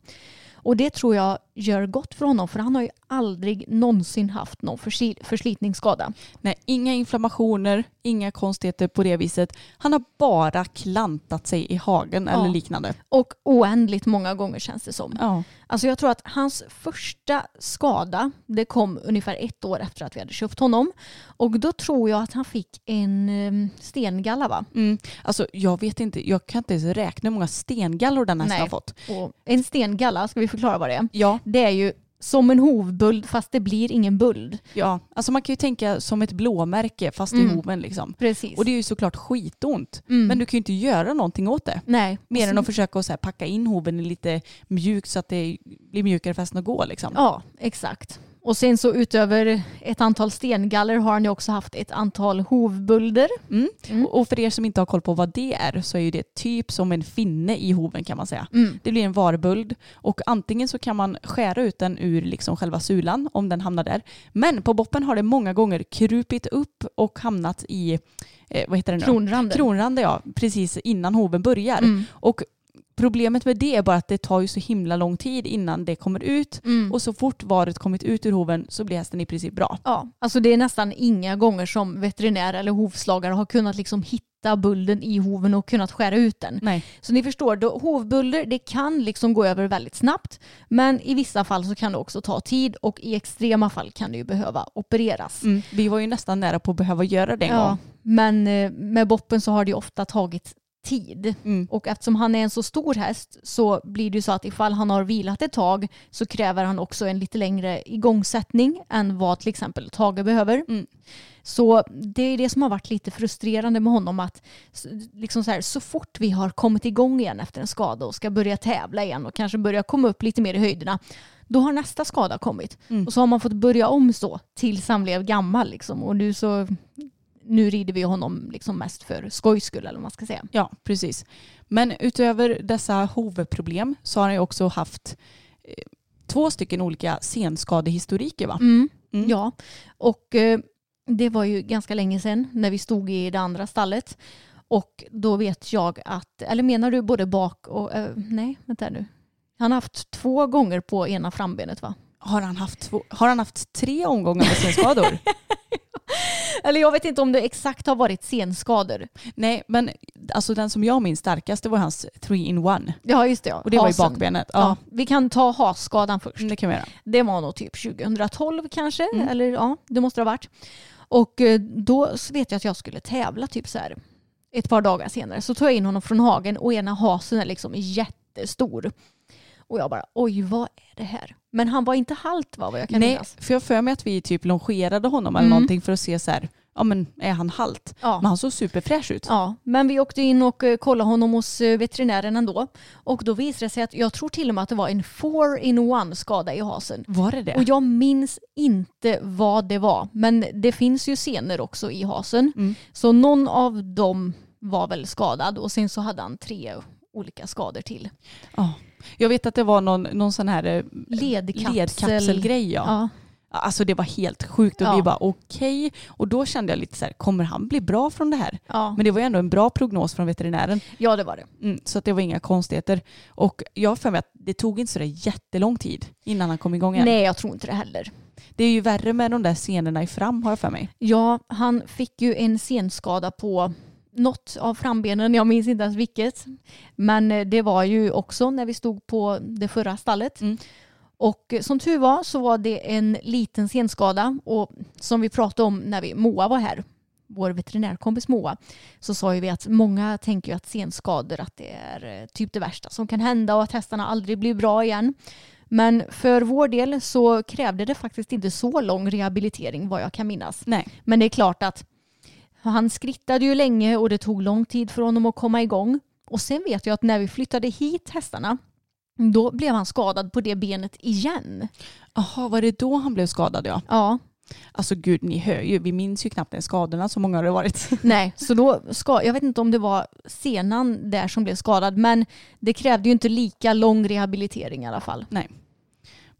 Och det tror jag gör gott för honom för han har ju aldrig någonsin haft någon förslitningsskada. Nej, inga inflammationer, inga konstigheter på det viset. Han har bara klantat sig i hagen Ja. eller liknande. Och oändligt många gånger känns det som. Ja. Alltså jag tror att hans första skada, det kom ungefär ett år efter att vi hade köpt honom. Och då tror jag att han fick en um, stengalla va? Mm. Alltså jag vet inte, jag kan inte ens räkna hur många stengallor den hästen har fått. Och en stengalla, ska vi förklara vad det är? Ja, Det är ju som en hovböld fast det blir ingen böld. ja. Alltså man kan ju tänka som ett blåmärke fast i Mm. hoven liksom. Precis. Och det är ju såklart skitont. Mm. Men du kan ju inte göra någonting åt det. Nej. Mer än att försöka så packa in hoven i lite mjukt så att det blir mjukare hästen att gå liksom. Ja, exakt. Och sen så utöver ett antal stengaller har han ju också haft ett antal hovbulder. Mm. Mm. Och för er som inte har koll på vad det är så är ju det typ som en finne i hoven kan man säga. Mm. Det blir en varböld och antingen så kan man skära ut den ur liksom själva sulan om den hamnar där. Men på boppen har det många gånger krupit upp och hamnat i eh, vad heter det nu? Kronranden. Kronrande ja, precis innan hoven börjar. Mm. Och problemet med det är bara att det tar ju så himla lång tid innan det kommer ut Mm. och så fort varet kommit ut ur hoven så blir hästen i princip bra. Ja, alltså det är nästan inga gånger som veterinär eller hovslagare har kunnat liksom hitta bulden i hoven och kunnat skära ut den. Nej. Så ni förstår, då, hovbulder det kan liksom gå över väldigt snabbt men i vissa fall så kan det också ta tid och i extrema fall kan det ju behöva opereras. Mm. Vi var ju nästan nära på att behöva göra det en Ja, gång. men eh, med boppen så har det ju ofta tagit tid. Mm. Och eftersom han är en så stor häst så blir det ju så att ifall han har vilat ett tag så kräver han också en lite längre igångsättning än vad till exempel Tage behöver. Mm. Så det är det som har varit lite frustrerande med honom att liksom så, här, så fort vi har kommit igång igen efter en skada och ska börja tävla igen och kanske börja komma upp lite mer i höjderna då har nästa skada kommit. Mm. Och så har man fått börja om så tills han blev gammal liksom. och nu så nu rider vi honom liksom mest för skojs skull eller vad man ska säga. Ja, precis. Men utöver dessa hovproblem så har han ju också haft eh, två stycken olika senskadehistoriker va? Mm. Mm. Ja, och eh, det var ju ganska länge sedan när vi stod i det andra stallet. Och då vet jag att, eller menar du både bak och, eh, nej vänta nu. Han har haft två gånger på ena frambenet va? Har han haft, två, har han haft tre omgångar med senskador? Eller jag vet inte om det exakt har varit senskador. Nej, men alltså den som jag minns starkast det var hans three in one. Ja just det. Ja. Och det var i Hasen. bakbenet. Ja. Ja, vi kan ta hasskadan först. Mm, det kan vi göra. Det var nog typ 2012 kanske. Mm. Eller ja, det måste det ha varit. Och eh, då vet jag att jag skulle tävla typ så här ett par dagar senare. Så tog jag in honom från hagen och ena hasen är liksom jättestor. Och jag bara oj vad är det här? Men han var inte halt va vad jag kan Nej, minnas. för jag för mig att vi typ longerade honom eller Mm. någonting för att se så här, ja men är han halt? Ja. Men han såg superfräsch ut. Ja, men vi åkte in och eh, kollade honom hos eh, veterinären ändå. Och då visade det sig att jag tror till och med att det var en four in one skada i hasen. Var det det? Och jag minns inte vad det var. Men det finns ju senor också i hasen. Mm. Så någon av dem var väl skadad och sen så hade han tre olika skador till. Ja. Jag vet att det var någon, någon sån här eh, Ledkapsel. ledkapselgrej. Ja. Ja. Alltså det var helt sjukt och Ja. vi bara okej. Och då kände jag lite så här, kommer han bli bra från det här? Ja. Men det var ju ändå en bra prognos från veterinären. ja, det var det. Mm, så att det var inga konstigheter. Och jag har för mig att det tog inte så där jättelång tid innan han kom igång igen. Nej, jag tror inte det heller. Det är ju värre med de där scenerna i fram har jag för mig. Ja, han fick ju en senskada på något av frambenen, jag minns inte ens vilket. Men eh, det var ju också när vi stod på det förra stallet. Mm. Och eh, som tur var så var det en liten senskada och som vi pratade om när vi, Moa var här, vår veterinärkompis Moa, så sa ju vi att många tänker ju att senskador att det är eh, typ det värsta som kan hända och att hästarna aldrig blir bra igen. Men för vår del så krävde det faktiskt inte så lång rehabilitering vad jag kan minnas. Nej. Men det är klart att han skrittade ju länge och det tog lång tid för honom att komma igång. Och sen vet jag att när vi flyttade hit hästarna då blev han skadad på det benet igen. Jaha, var det då han blev skadad ja? Ja, Alltså gud, ni hör ju, vi minns ju knappt ens skadorna, så många har det varit. nej, så då ska, jag vet inte om det var senan där som blev skadad men det krävde ju inte lika lång rehabilitering i alla fall.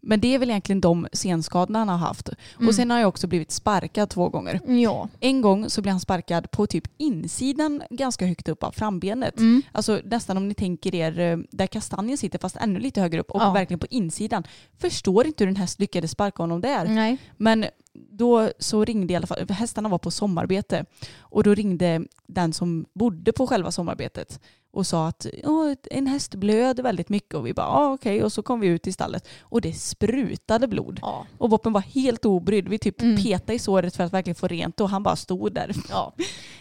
Men det är väl egentligen de senskadorna han har haft. Mm. Och sen har jag också blivit sparkad två gånger. Ja. En gång så blev han sparkad på typ insidan ganska högt upp av frambenet. Mm. Alltså nästan om ni tänker er eh, där kastanjen sitter fast ännu lite högre upp och Ja. verkligen på insidan. Förstår inte hur en häst lyckades sparka honom där. Nej. Men då så ringde i alla fall, hästarna var på sommarbete och då ringde den som bodde på själva sommarbetet och sa att "Ja, en häst blöder väldigt mycket och vi bara ja okej och så kom vi ut i stallet och det sprutade blod. Ja. Och Boppen var helt obrydd. Vi typ Mm. petade i såret för att verkligen få rent och han bara stod där. Ja.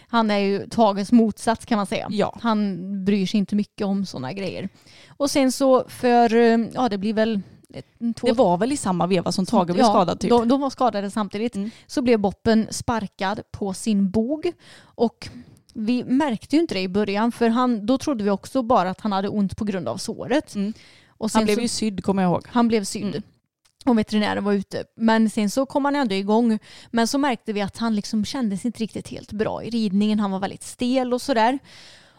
Han är ju Tages motsats kan man säga. Ja. Han bryr sig inte mycket om sådana grejer. Och sen så för, ja det blir väl två Det var väl i samma veva som Tage blev Ja, skadad typ. De, de var skadade samtidigt. Mm. Så blev Boppen sparkad på sin bog. Och vi märkte ju inte det i början för han, då trodde vi också bara att han hade ont på grund av såret. Mm. Och sen Han blev så, ju sydd kommer jag ihåg. han blev sydd. Mm. och veterinären var ute. Men sen så kom han ändå igång. Men så märkte vi att han liksom kändes inte riktigt helt bra i ridningen. Han var väldigt stel och sådär.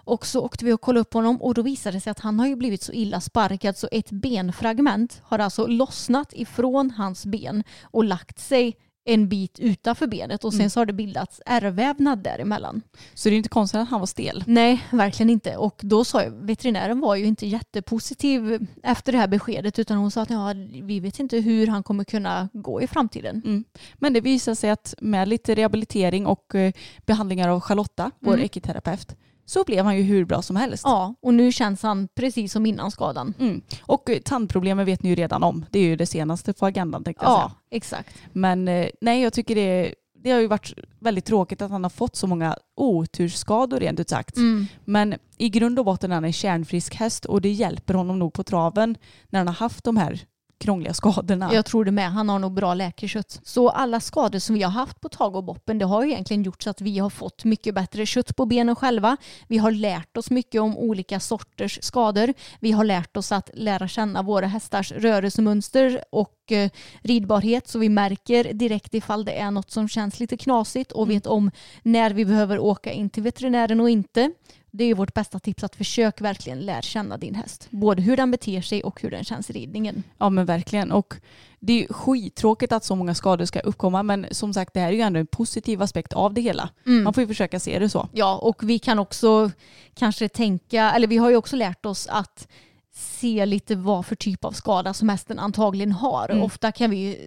Och så åkte vi och kollade upp honom och då visade det sig att han har ju blivit så illa sparkad så ett benfragment har alltså lossnat ifrån hans ben och lagt sig en bit utanför benet och sen Mm. så har det bildats ärrvävnad däremellan. Så det är inte konstigt att han var stel. Nej, verkligen inte. Och då sa jag, veterinären var ju inte jättepositiv efter det här beskedet utan hon sa att ja, vi vet inte hur han kommer kunna gå i framtiden. Mm. Men det visar sig att med lite rehabilitering och eh, behandlingar av Charlotta, vår Mm. ekiterapeut, så blev han ju hur bra som helst. Ja, och nu känns han precis som innan skadan. Mm. Och eh, tandproblemen vet ni ju redan om. Det är ju det senaste på agendan tänkte jag Ja, säga. exakt. Men eh, nej, jag tycker det, det har ju varit väldigt tråkigt att han har fått så många otursskador rent ut sagt. Mm. Men i grund och botten är han en kärnfrisk häst och det hjälper honom nog på traven när han har haft de här krångliga skadorna. Jag tror det med. Han har nog bra läkkött. Så alla skador som vi har haft på Tage och Boppen det har ju egentligen gjort så att vi har fått mycket bättre kött på benen själva. Vi har lärt oss mycket om olika sorters skador. Vi har lärt oss att lära känna våra hästars rörelsemönster och eh, ridbarhet så vi märker direkt ifall det är något som känns lite knasigt och vet om när vi behöver åka in till veterinären och inte. Det är vårt bästa tips att försök verkligen lära känna din häst. Både hur den beter sig och hur den känns i ridningen. Ja men verkligen. Och det är skittråkigt att så många skador ska uppkomma men som sagt det här är ju ändå en positiv aspekt av det hela. Mm. Man får ju försöka se det så. Ja, och vi kan också kanske tänka, eller vi har ju också lärt oss att se lite vad för typ av skada som hästen antagligen har. Mm. Ofta kan vi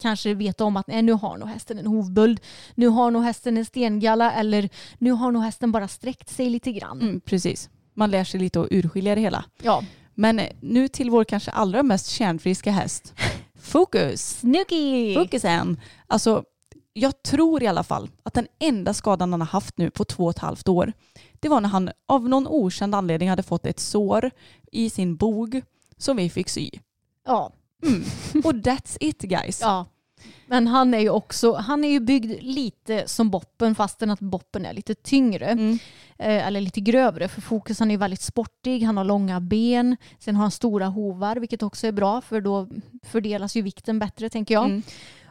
kanske veta om att nej, nu har nog hästen en hovböld, nu har nog hästen en stengalla eller nu har nog hästen bara sträckt sig lite grann. Mm, precis. Man lär sig lite att urskilja det hela. Ja. Men eh, nu till vår kanske allra mest kärnfriska häst. Fokus! Snooky! Fokusen! Alltså, jag tror i alla fall att den enda skadan han har haft nu på två och ett halvt år, det var när han av någon okänd anledning hade fått ett sår i sin bog som vi fick sy. Ja. Mm. Och that's it guys. ja. Men han är ju också, han är ju byggd lite som boppen fastän att boppen är lite tyngre. Mm. eh, eller lite grövre för Fokus han är väldigt sportig, han har långa ben, sen har han stora hovar vilket också är bra för då fördelas ju vikten bättre tänker jag. Mm.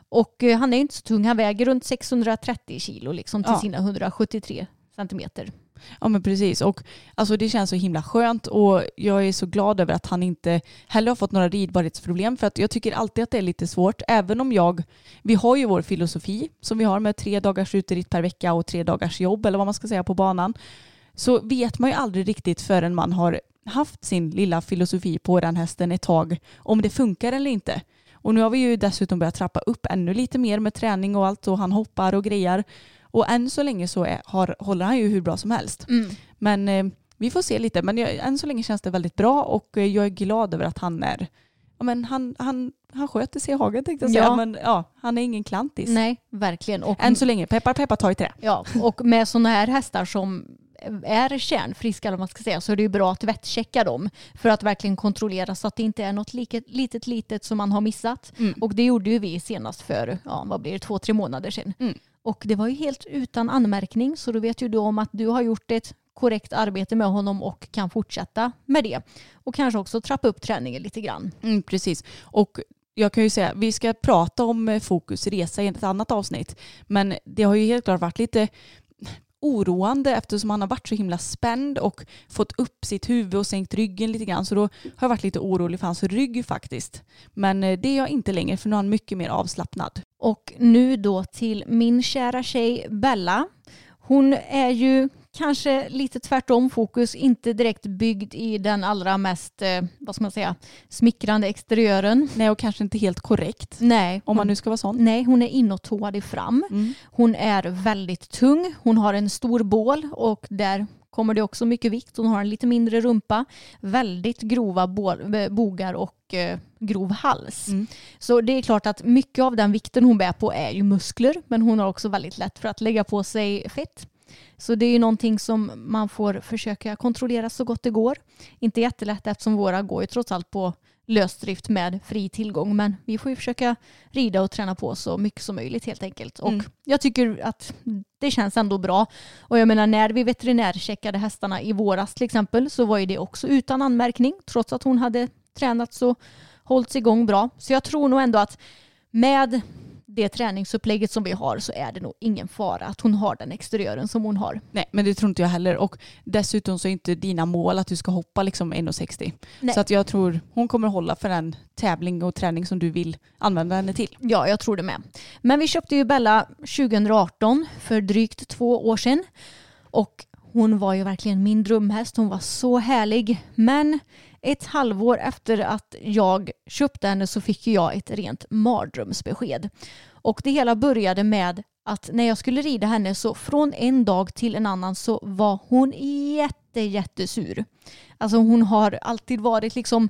Och eh, han är inte så tung, han väger runt 630 kilo liksom till Ja. sina 173 centimeter. Ja men precis och alltså det känns så himla skönt och jag är så glad över att han inte heller har fått några ridbarhetsproblem för att jag tycker alltid att det är lite svårt även om jag, vi har ju vår filosofi som vi har med tre dagars uteritt per vecka och tre dagars jobb eller vad man ska säga på banan så vet man ju aldrig riktigt förrän man har haft sin lilla filosofi på den hästen ett tag om det funkar eller inte. Och nu har vi ju dessutom börjat trappa upp ännu lite mer med träning och allt och han hoppar och grejar. Och än så länge så är, har, håller han ju hur bra som helst. Men eh, vi får se lite. Men jag, än så länge känns det väldigt bra och eh, jag är glad över att han är Ja, men han, han, han sköter sig i hagen tänkte jag säga. Ja. Men ja, han är ingen klantis. Nej, verkligen. Och, Än så länge. Peppar peppar ta i trä. ja, och med sådana här hästar som är kärnfriska eller vad man ska säga så är det ju bra att vettchecka dem för att verkligen kontrollera så att det inte är något litet litet, litet som man har missat. Mm. Och det gjorde ju vi senast för, ja vad blir det, två, tre månader sedan. Mm. Och det var ju helt utan anmärkning så då vet ju du om att du har gjort ett korrekt arbete med honom och kan fortsätta med det. Och kanske också trappa upp träningen lite grann. Mm, precis. Och jag kan ju säga, vi ska prata om eh, Fokus resa i ett annat avsnitt. Men det har ju helt klart varit lite oroande eftersom han har varit så himla spänd och fått upp sitt huvud och sänkt ryggen lite grann. Så då har jag varit lite orolig för hans rygg faktiskt. Men eh, det är jag inte längre för nu är han mycket mer avslappnad. Och nu då till min kära tjej Bella. Hon är ju kanske lite tvärtom fokus, inte direkt byggd i den allra mest, eh, vad ska man säga, smickrande exteriören. Nej och kanske inte helt korrekt. Nej, Om man hon, nu ska vara sån. nej, hon är inåtåad i fram. Mm. Hon är väldigt tung. Hon har en stor bål och där kommer det också mycket vikt. Hon har en lite mindre rumpa, väldigt grova eh, bogar och eh, grov hals. Mm. Så det är klart att mycket av den vikten hon bär på är ju muskler men hon har också väldigt lätt för att lägga på sig fett. Så det är ju någonting som man får försöka kontrollera så gott det går. Inte jättelätt eftersom våra går ju trots allt på lösdrift med fri tillgång men vi får ju försöka rida och träna på så mycket som möjligt helt enkelt. Och Mm. jag tycker att det känns ändå bra. Och jag menar när vi veterinärcheckade hästarna i våras till exempel så var ju det också utan anmärkning trots att hon hade tränat så hållits igång bra. Så jag tror nog ändå att med det träningsupplägget som vi har så är det nog ingen fara att hon har den exteriören som hon har. Nej, men det tror inte jag heller. Och dessutom så är inte dina mål att du ska hoppa liksom 1,60. Nej. Så att jag tror hon kommer hålla för den tävling och träning som du vill använda henne till. Ja, jag tror det med. Men vi köpte ju Bella 2018 för drygt två år sedan. Och hon var ju verkligen min drömhäst. Hon var så härlig. Men ett halvår efter att jag köpte henne så fick jag ett rent mardrömsbesked. Och det hela började med att när jag skulle rida henne så från en dag till en annan så var hon jätte, jättesur. Alltså hon har alltid varit liksom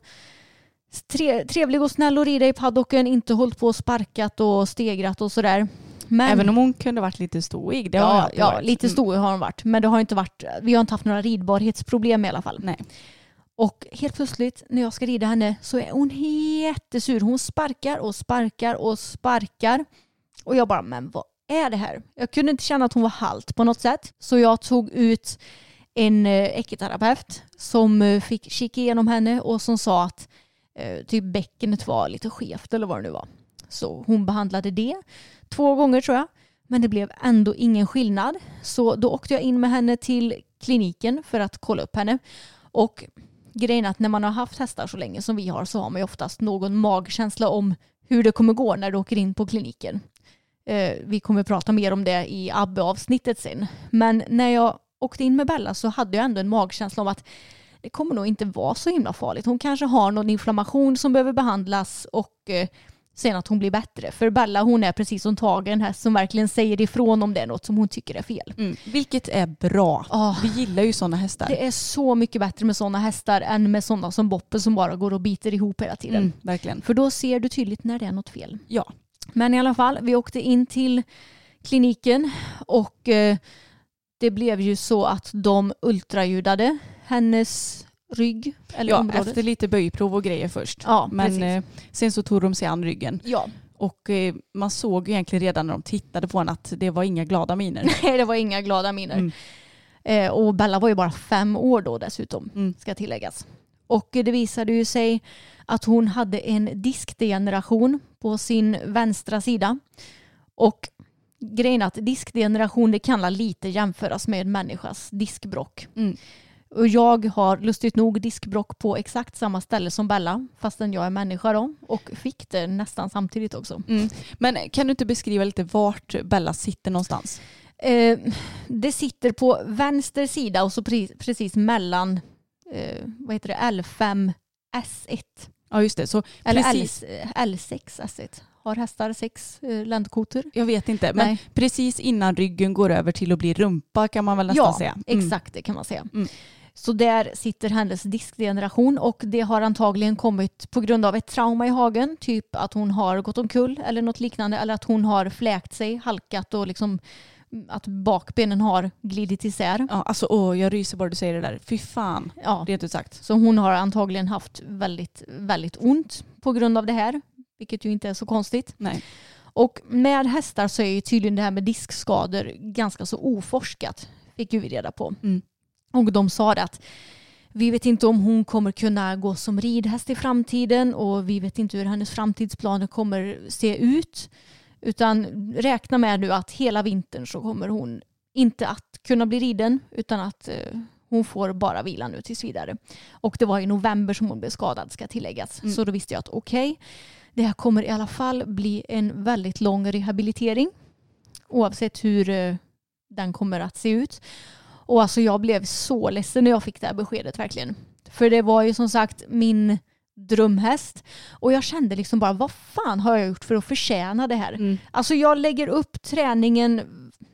tre, trevlig och snäll att rida i paddocken, inte hållit på och sparkat och stegrat och sådär. Men, Även om hon kunde varit lite stoig. Det har ja, alltid ja varit. lite Mm. stor har hon varit. Men det har inte varit, vi har inte haft några ridbarhetsproblem i alla fall. Nej. Och helt plötsligt när jag ska rida henne så är hon jättesur. Hon sparkar och sparkar och sparkar. Och jag bara, men vad är det här? Jag kunde inte känna att hon var halt på något sätt. Så jag tog ut en eh, ekoterapeut som eh, fick kika igenom henne och som sa att eh, typ bäckenet var lite skevt eller vad det nu var. Så hon behandlade det två gånger tror jag. Men det blev ändå ingen skillnad. Så då åkte jag in med henne till kliniken för att kolla upp henne. Och grejen är att när man har haft hästar så länge som vi har så har man ju oftast någon magkänsla om hur det kommer gå när du åker in på kliniken. Eh, vi kommer prata mer om det i Abbe-avsnittet sen. Men när jag åkte in med Bella så hade jag ändå en magkänsla om att det kommer nog inte vara så himla farligt. Hon kanske har någon inflammation som behöver behandlas och eh, sen att hon blir bättre. För Bella hon är precis som Tage, en häst som verkligen säger ifrån om det är något som hon tycker är fel. Mm. Vilket är bra. Ah. Vi gillar ju sådana hästar. Det är så mycket bättre med sådana hästar än med sådana som Boppe som bara går och biter ihop hela tiden. Mm, verkligen. För då ser du tydligt när det är något fel. Ja. Men i alla fall, vi åkte in till kliniken och eh, det blev ju så att de ultraljudade hennes rygg eller ja området. efter lite böjprov och grejer först. Ja, Men precis. eh, sen så tog de sig an ryggen. Ja, Och eh, man såg ju egentligen redan när de tittade på henne att det var inga glada miner. nej det var inga glada miner. Mm. Eh, och Bella var ju bara fem år då dessutom, Mm. ska tilläggas. Och det visade ju sig att hon hade en diskdegeneration på sin vänstra sida. Och grejen är att diskdegeneration det kan lite jämföras med människas diskbrock. Mm. Och jag har lustigt nog diskbrock på exakt samma ställe som Bella, fastän jag är människa då. Och fick det nästan samtidigt också. Mm. Men kan du inte beskriva lite vart Bella sitter någonstans? Eh, det sitter på vänster sida och så pre- precis mellan eh, vad heter det, L5 S1. Ja just det, så Eller precis. L, L6 S1. Har hästar sex eh, ländkotor? Jag vet inte, men Nej. precis innan ryggen går över till att bli rumpa kan man väl nästan ja, säga. Mm. exakt det kan man säga. Mm. Så där sitter hennes diskgeneration och det har antagligen kommit på grund av ett trauma i hagen. Typ att hon har gått omkull eller något liknande. Eller att hon har fläkt sig, halkat och liksom att bakbenen har glidit isär. Ja, alltså åh, jag ryser bara du säger det där. Fy fan, Ja. rent ut sagt. Så hon har antagligen haft väldigt, väldigt ont på grund av det här. Vilket ju inte är så konstigt. Nej. Och med hästar så är ju tydligen det här med diskskador ganska så oforskat. Fick ju vi reda på. Mm. Och de sa att vi vet inte om hon kommer kunna gå som ridhäst i framtiden och vi vet inte hur hennes framtidsplaner kommer se ut. Utan räkna med nu att hela vintern så kommer hon inte att kunna bli riden utan att eh, hon får bara vila nu tills vidare. Och det var i november som hon blev skadad ska tilläggas. Mm. Så då visste jag att okej, det här kommer i alla fall bli en väldigt lång rehabilitering. Oavsett hur eh, den kommer att se ut. Och alltså jag blev så ledsen när jag fick det här beskedet verkligen. För det var ju som sagt min drömhäst. Och jag kände liksom bara, vad fan har jag gjort för att förtjäna det här? Mm. Alltså jag lägger upp träningen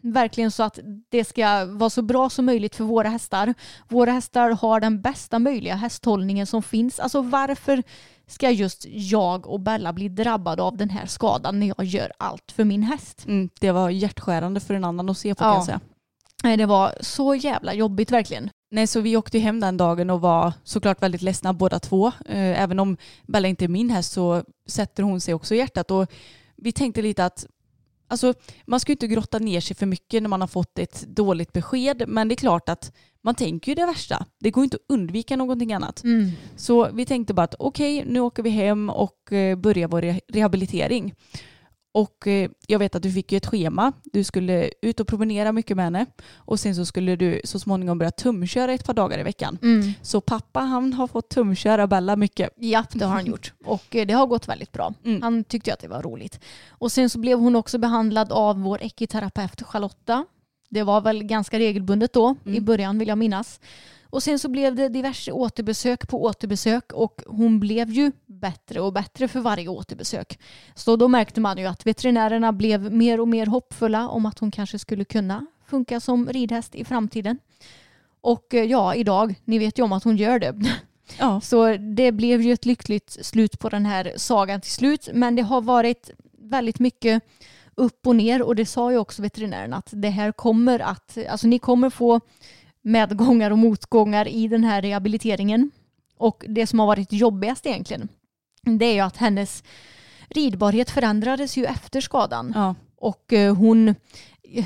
verkligen så att det ska vara så bra som möjligt för våra hästar. Våra hästar har den bästa möjliga hästhållningen som finns. Alltså varför ska just jag och Bella bli drabbade av den här skadan när jag gör allt för min häst? Mm, det var hjärtskärande för en annan att se på Ja. kan jag säga. Nej, det var så jävla jobbigt verkligen. Nej, så vi åkte hem den dagen och var såklart väldigt ledsna båda två. Eh, Även om Bella inte är min häst så sätter hon sig också i hjärtat. Och vi tänkte lite att alltså, man ska inte grotta ner sig för mycket när man har fått ett dåligt besked. Men det är klart att man tänker ju det värsta. Det går inte att undvika någonting annat. Mm. Så vi tänkte bara att okej, nu åker vi hem och eh, börjar vår re- rehabilitering. Och eh, jag vet att du fick ju ett schema. Du skulle ut och promenera mycket med henne. Och sen så skulle du så småningom börja tumköra ett par dagar i veckan. Mm. Så pappa han har fått tumköra Bella mycket. Ja, det har han gjort. Och eh, det har gått väldigt bra. Mm. Han tyckte att det var roligt. Och sen så blev hon också behandlad av vår ekiterapeut Charlotta. Det var väl ganska regelbundet då, i Mm. början vill jag minnas. Och sen så blev det diverse återbesök på återbesök och hon blev ju bättre och bättre för varje återbesök. Så då märkte man ju att veterinärerna blev mer och mer hoppfulla om att hon kanske skulle kunna funka som ridhäst i framtiden. Och eh, ja, idag, ni vet ju om att hon gör det. Ja. Så det blev ju ett lyckligt slut på den här sagan till slut. Men det har varit väldigt mycket upp och ner och det sa ju också veterinären att det här kommer att, alltså ni kommer få medgångar och motgångar i den här rehabiliteringen. Och det som har varit jobbigast egentligen, det är ju att hennes ridbarhet förändrades ju efter skadan. Ja. Och eh, hon,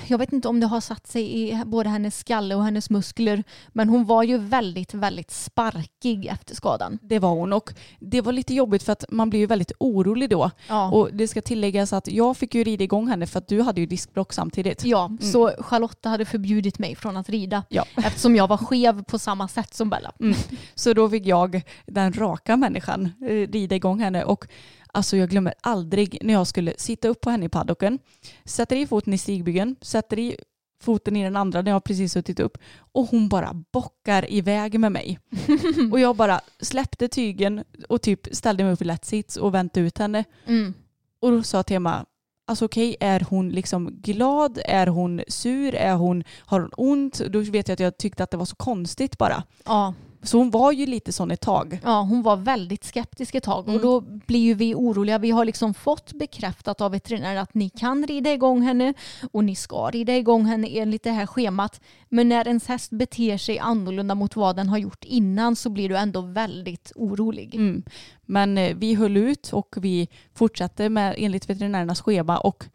jag vet inte om det har satt sig i både hennes skalle och hennes muskler, men hon var ju väldigt, väldigt sparkig efter skadan. Det var hon och det var lite jobbigt för att man blir ju väldigt orolig då. Ja. Och det ska tilläggas att jag fick ju rida igång henne för att du hade ju diskbråck samtidigt. Ja, så Charlotta hade förbjudit mig från att rida Ja. eftersom jag var skev på samma sätt som Bella. Mm. Så då fick jag, den raka människan, eh, rida igång henne. Och alltså jag glömmer aldrig när jag skulle sitta upp på henne i paddocken, sätter i foten i stigbygeln, sätter i foten i den andra när jag precis suttit upp och hon bara bockar iväg med mig. och jag bara släppte tygen och typ ställde mig upp i lätt sits och väntade ut henne. Mm. Och då sa Tema, alltså okej, är hon liksom glad? Är hon sur? Är hon, har hon ont? Då vet jag att jag tyckte att det var så konstigt bara. Ja, Så hon var ju lite sån ett tag. ja, hon var väldigt skeptisk ett tag och Mm. då blir ju vi oroliga. Vi har liksom fått bekräftat av veterinären att ni kan rida igång henne och ni ska rida igång henne enligt det här schemat. Men när ens häst beter sig annorlunda mot vad den har gjort innan så blir du ändå väldigt orolig. Mm. Men eh, vi höll ut och vi fortsatte med enligt veterinärernas schema och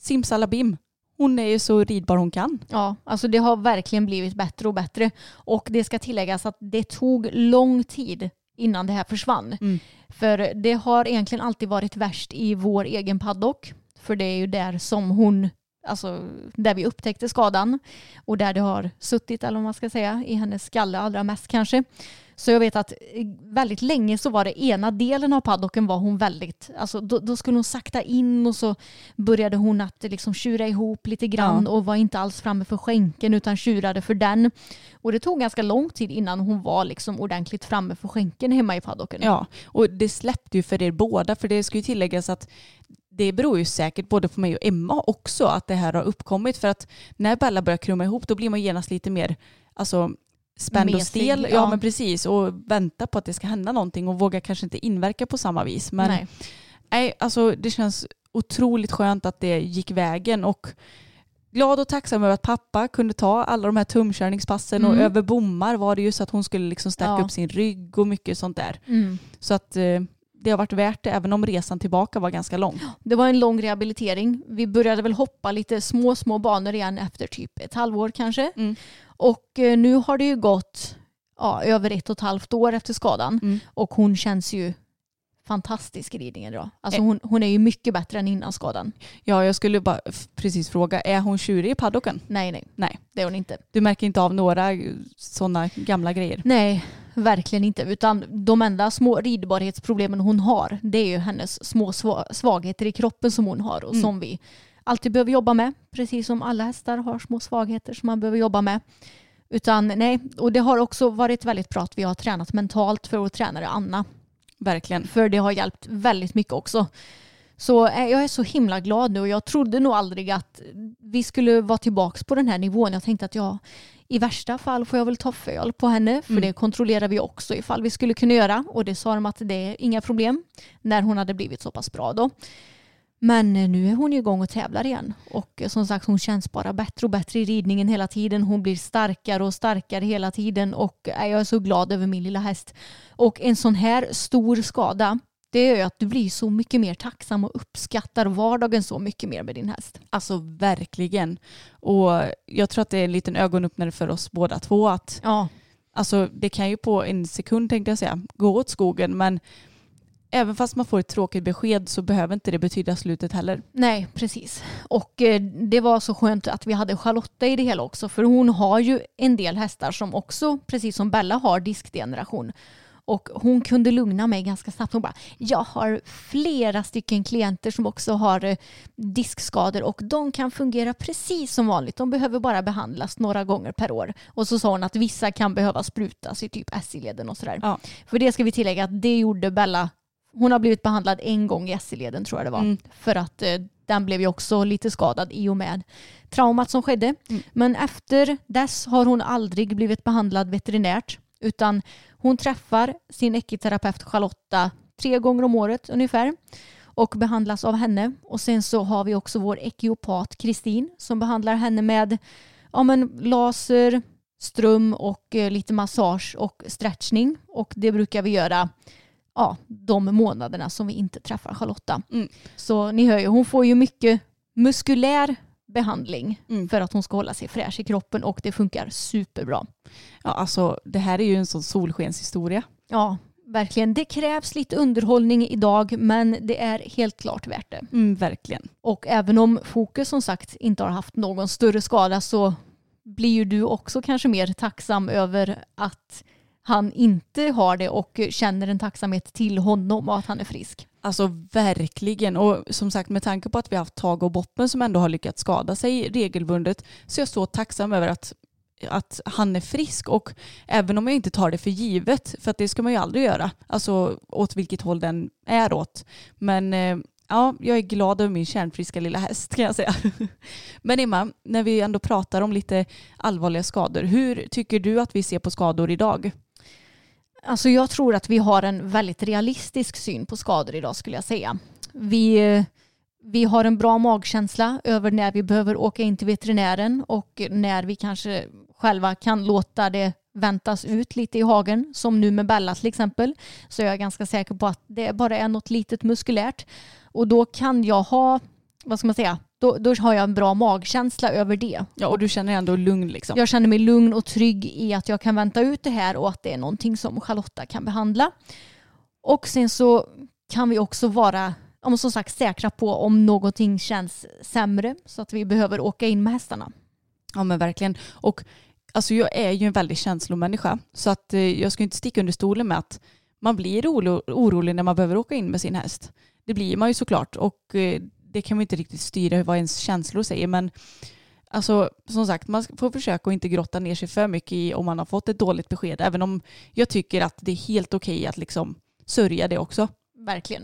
simsalabim, hon är ju så ridbar hon kan. Ja, alltså det har verkligen blivit bättre och bättre. Och det ska tilläggas att det tog lång tid innan det här försvann. Mm. För det har egentligen alltid varit värst i vår egen paddock. För det är ju där som hon, alltså där vi upptäckte skadan och där det har suttit, eller vad man ska säga, i hennes skalle allra mest kanske. Så jag vet att eh, väldigt länge så var det ena delen av paddocken var hon väldigt, alltså då, då skulle hon sakta in och så började hon att liksom tjura ihop lite grann Ja. och var inte alls framme för skänken utan tjurade för den. Och det tog ganska lång tid innan hon var liksom ordentligt framme för skänken hemma i paddocken. Ja, och det släppte ju för er båda för det ska ju tilläggas att det beror ju säkert både på mig och Emma också att det här har uppkommit för att när Bella börjar krumma ihop då blir man genast lite mer alltså, spänd och stel. Ja. ja. men precis och vänta på att det ska hända någonting och vågar kanske inte inverka på samma vis. Men Nej. nej, alltså det känns otroligt skönt att det gick vägen och glad och tacksam över att pappa kunde ta alla de här tumkörningspassen och Mm. över bommar var det ju så att hon skulle liksom stärka Ja. upp sin rygg och mycket sånt där. Mm. Så att eh, det har varit värt det även om resan tillbaka var ganska lång. Det var en lång rehabilitering. Vi började väl hoppa lite små, små banor igen efter typ ett halvår kanske. Mm. Och eh, nu har det ju gått ja, över ett och ett halvt år efter skadan. Mm. Och hon känns ju fantastisk i ridningen idag. Alltså Eh. hon, hon är ju mycket bättre än innan skadan. Ja, jag skulle bara precis fråga, är hon tjurig i paddocken? Nej, nej. Nej. Det är hon inte. Du märker inte av några sådana gamla grejer? Nej, verkligen inte. Utan de enda små ridbarhetsproblemen hon har det är ju hennes små sva- svagheter i kroppen som hon har och Mm. som vi alltid behöver jobba med. Precis som alla hästar har små svagheter som man behöver jobba med. Utan nej, och det har också varit väldigt bra att vi har tränat mentalt för vår tränare Anna. Verkligen. För det har hjälpt väldigt mycket också. Så eh, jag är så himla glad nu och jag trodde nog aldrig att vi skulle vara tillbaka på den här nivån. Jag tänkte att ja, i värsta fall får jag väl ta föl på henne för Mm. det kontrollerar vi också ifall vi skulle kunna göra och det sa de att det är inga problem när hon hade blivit så pass bra då. Men eh, nu är hon igång och tävlar igen och eh, som sagt hon känns bara bättre och bättre i ridningen hela tiden. Hon blir starkare och starkare hela tiden och jag är så glad över min lilla häst. Och en sån här stor skada det är ju att du blir så mycket mer tacksam och uppskattar vardagen så mycket mer med din häst. Alltså verkligen. Och jag tror att det är en liten ögonöppnare för oss båda två att Ja, alltså det kan ju på en sekund tänkte jag säga gå åt skogen men även fast man får ett tråkigt besked så behöver inte det betyda slutet heller. nej precis. Och eh, det var så skönt att vi hade Charlotta i det hela också för hon har ju en del hästar som också, precis som Bella har, diskdegeneration. Och hon kunde lugna mig ganska snabbt. Hon bara, jag har flera stycken klienter som också har eh, diskskador och de kan fungera precis som vanligt. De behöver bara behandlas några gånger per år. Och så sa hon att vissa kan behöva sprutas i typ SI-leden och sådär. Ja. För det ska vi tillägga att det gjorde Bella. Hon har blivit behandlad en gång i SI-leden tror jag det var. Mm. För att eh, den blev ju också lite skadad i och med traumat som skedde. Mm. Men efter dess har hon aldrig blivit behandlad veterinärt. Utan hon träffar sin ekiterapeut Charlotta tre gånger om året ungefär. Och behandlas av henne. Och sen så har vi också vår ekiopat Kristin som behandlar henne med ja, men laser, ström och eh, lite massage och stretchning. Och det brukar vi göra ja, de månaderna som vi inte träffar Charlotta. Mm. Så ni hör ju, hon får ju mycket muskulär behandling Mm. för att hon ska hålla sig fräsch i kroppen och det funkar superbra. Ja, alltså det här är ju en sån solskenshistoria. Ja, verkligen. Det krävs lite underhållning idag men det är helt klart värt det. Mm, verkligen. Och även om Fokus som sagt inte har haft någon större skada så blir ju du också kanske mer tacksam över att han inte har det och känner en tacksamhet till honom och att han är frisk. Alltså verkligen. Och som sagt med tanke på att vi har haft Tage och Boppen som ändå har lyckats skada sig regelbundet så är jag så tacksam över att, att han är frisk. Och även om jag inte tar det för givet, för att det ska man ju aldrig göra, alltså åt vilket håll den är åt. Men eh, ja, jag är glad över min kärnfriska lilla häst kan jag säga. Men Emma, när vi ändå pratar om lite allvarliga skador, hur tycker du att vi ser på skador idag? Alltså jag tror att vi har en väldigt realistisk syn på skador idag skulle jag säga. Vi, vi har en bra magkänsla över när vi behöver åka in till veterinären och när vi kanske själva kan låta det väntas ut lite i hagen. Som nu med Bella till exempel. Så jag är ganska säker på att det bara är något litet muskulärt. Och då kan jag ha, vad ska man säga, då, då har jag en bra magkänsla över det. Ja, och du känner ändå lugn liksom. Jag känner mig lugn och trygg i att jag kan vänta ut det här och att det är någonting som Charlotta kan behandla. Och sen så kan vi också vara om som sagt säkra på om någonting känns sämre så att vi behöver åka in med hästarna. Ja men verkligen. Och alltså jag är ju en väldigt känslomänniska så att eh, jag ska inte sticka under stolen med att man blir oro, orolig när man behöver åka in med sin häst. Det blir man ju såklart och eh, det kan man inte riktigt styra vad ens känslor säger men alltså som sagt man får försöka att inte grotta ner sig för mycket i om man har fått ett dåligt besked även om jag tycker att det är helt okej att liksom sörja det också. Verkligen.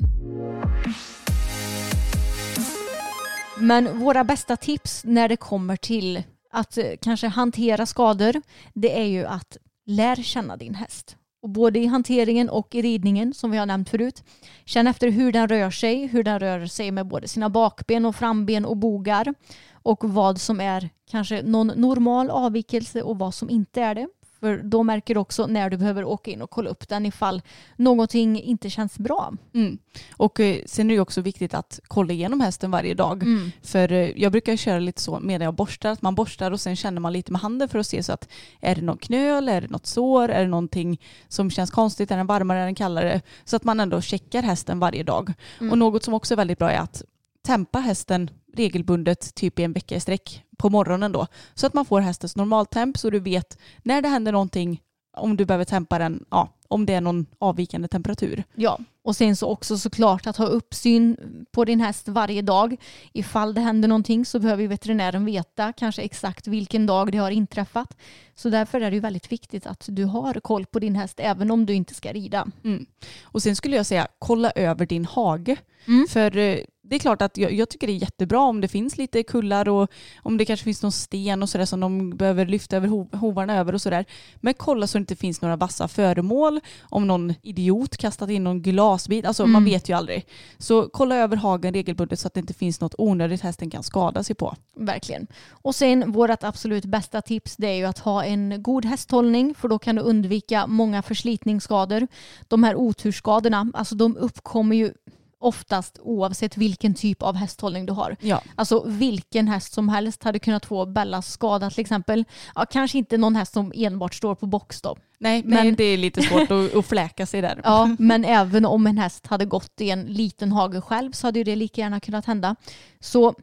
Men våra bästa tips när det kommer till att eh, kanske hantera skador det är ju att lär känna din häst. Och både i hanteringen och i ridningen som vi har nämnt förut. Känn efter hur den rör sig, hur den rör sig med både sina bakben och framben och bogar. Och vad som är kanske någon normal avvikelse och vad som inte är det. För då märker du också när du behöver åka in och kolla upp den ifall någonting inte känns bra. Mm. Och eh, sen är det också viktigt att kolla igenom hästen varje dag. Mm. För eh, jag brukar köra lite så medan jag borstar, att man borstar och sen känner man lite med handen för att se så att är det någon knöl, är det något sår, är det någonting som känns konstigt, är den varmare, är den kallare? Så att man ändå checkar hästen varje dag. Mm. Och något som också är väldigt bra är att tempa hästen regelbundet, typ i en vecka i sträck på morgonen då. Så att man får hästens normaltemp så du vet när det händer någonting, om du behöver tempa den, ja, om det är någon avvikande temperatur. Ja, och sen så också såklart att ha uppsyn på din häst varje dag. Ifall det händer någonting så behöver veterinären veta kanske exakt vilken dag det har inträffat. Så därför är det ju väldigt viktigt att du har koll på din häst även om du inte ska rida. Mm. Och sen skulle jag säga, kolla över din hage. Mm. För eh, det är klart att jag, jag, tycker det är jättebra om det finns lite kullar och om det kanske finns någon sten och sådär som de behöver lyfta över ho hovarna över och sådär. Men kolla så det inte finns några vassa föremål, om någon idiot kastat in någon glasbit, alltså mm. man vet ju aldrig. Så kolla över hagen regelbundet så att det inte finns något onödigt hästen kan skada sig på. Verkligen. Och sen vårt absolut bästa tips det är ju att ha en god hästhållning för då kan du undvika många förslitningsskador. De här oturskadorna, alltså de uppkommer ju oftast oavsett vilken typ av hästhållning du har. Ja. Alltså vilken häst som helst hade kunnat få Bellas skada till exempel. Ja, kanske inte någon häst som enbart står på box då. Nej, men nej, det är lite svårt att, att fläka sig där. Ja, men även om en häst hade gått i en liten hage själv så hade det lika gärna kunnat hända. Så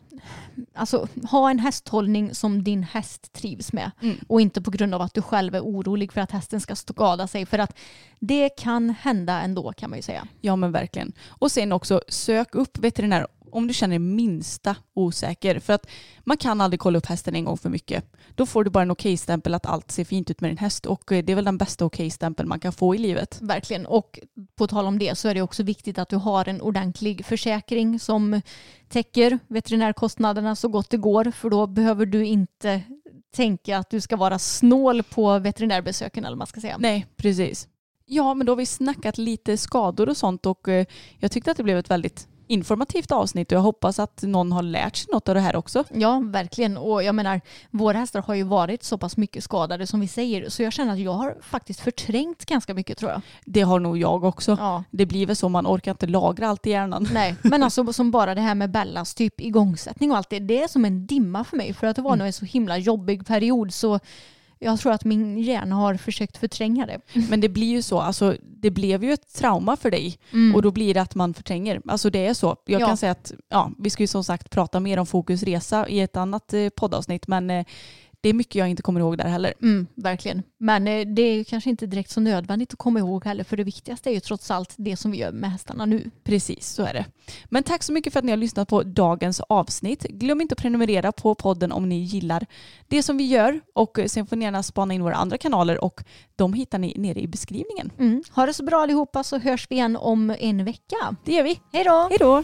alltså, ha en hästhållning som din häst trivs med mm. och inte på grund av att du själv är orolig för att hästen ska skada sig. För att det kan hända ändå kan man ju säga. Ja men verkligen. Och sen också sök upp veterinär om du känner minsta osäker. För att man kan aldrig kolla upp hästen en gång för mycket. Då får du bara en okej-stämpel att allt ser fint ut med din häst och eh, det är väl den bästa okej-stämpeln man kan få i livet. Verkligen. Och på tal om det så är det också viktigt att du har en ordentlig försäkring som täcker veterinärkostnaderna så gott det går för då behöver du inte tänka att du ska vara snål på veterinärbesöken eller vad man ska säga. Nej, precis. Ja, men då har vi snackat lite skador och sånt och eh, jag tyckte att det blev ett väldigt informativt avsnitt och jag hoppas att någon har lärt sig något av det här också. Ja, verkligen. Och jag menar, våra hästar har ju varit så pass mycket skadade som vi säger, så jag känner att jag har faktiskt förträngt ganska mycket tror jag. Det har nog jag också. Ja. Det blir väl så, man orkar inte lagra allt i hjärnan. Nej, men alltså som bara det här med Bellas typ igångsättning och allt det, det är som en dimma för mig för att det var mm. nog en så himla jobbig period så jag tror att min hjärna har försökt förtränga det. Men det blir ju så, alltså, det blev ju ett trauma för dig mm. och då blir det att man förtränger. Alltså det är så. Jag ja. kan säga att ja, vi ska ju som sagt prata mer om Fokus Resa i ett annat eh, poddavsnitt men eh, det är mycket jag inte kommer ihåg där heller. Mm, verkligen. Men eh, det är kanske inte direkt så nödvändigt att komma ihåg heller för det viktigaste är ju trots allt det som vi gör med hästarna nu. Precis, så är det. Men tack så mycket för att ni har lyssnat på dagens avsnitt. Glöm inte att prenumerera på podden om ni gillar det som vi gör och sen får ni gärna spana in våra andra kanaler och de hittar ni nere i beskrivningen. Mm. Ha det så bra allihopa så hörs vi igen om en vecka. Det gör vi. Hej då! Hej då!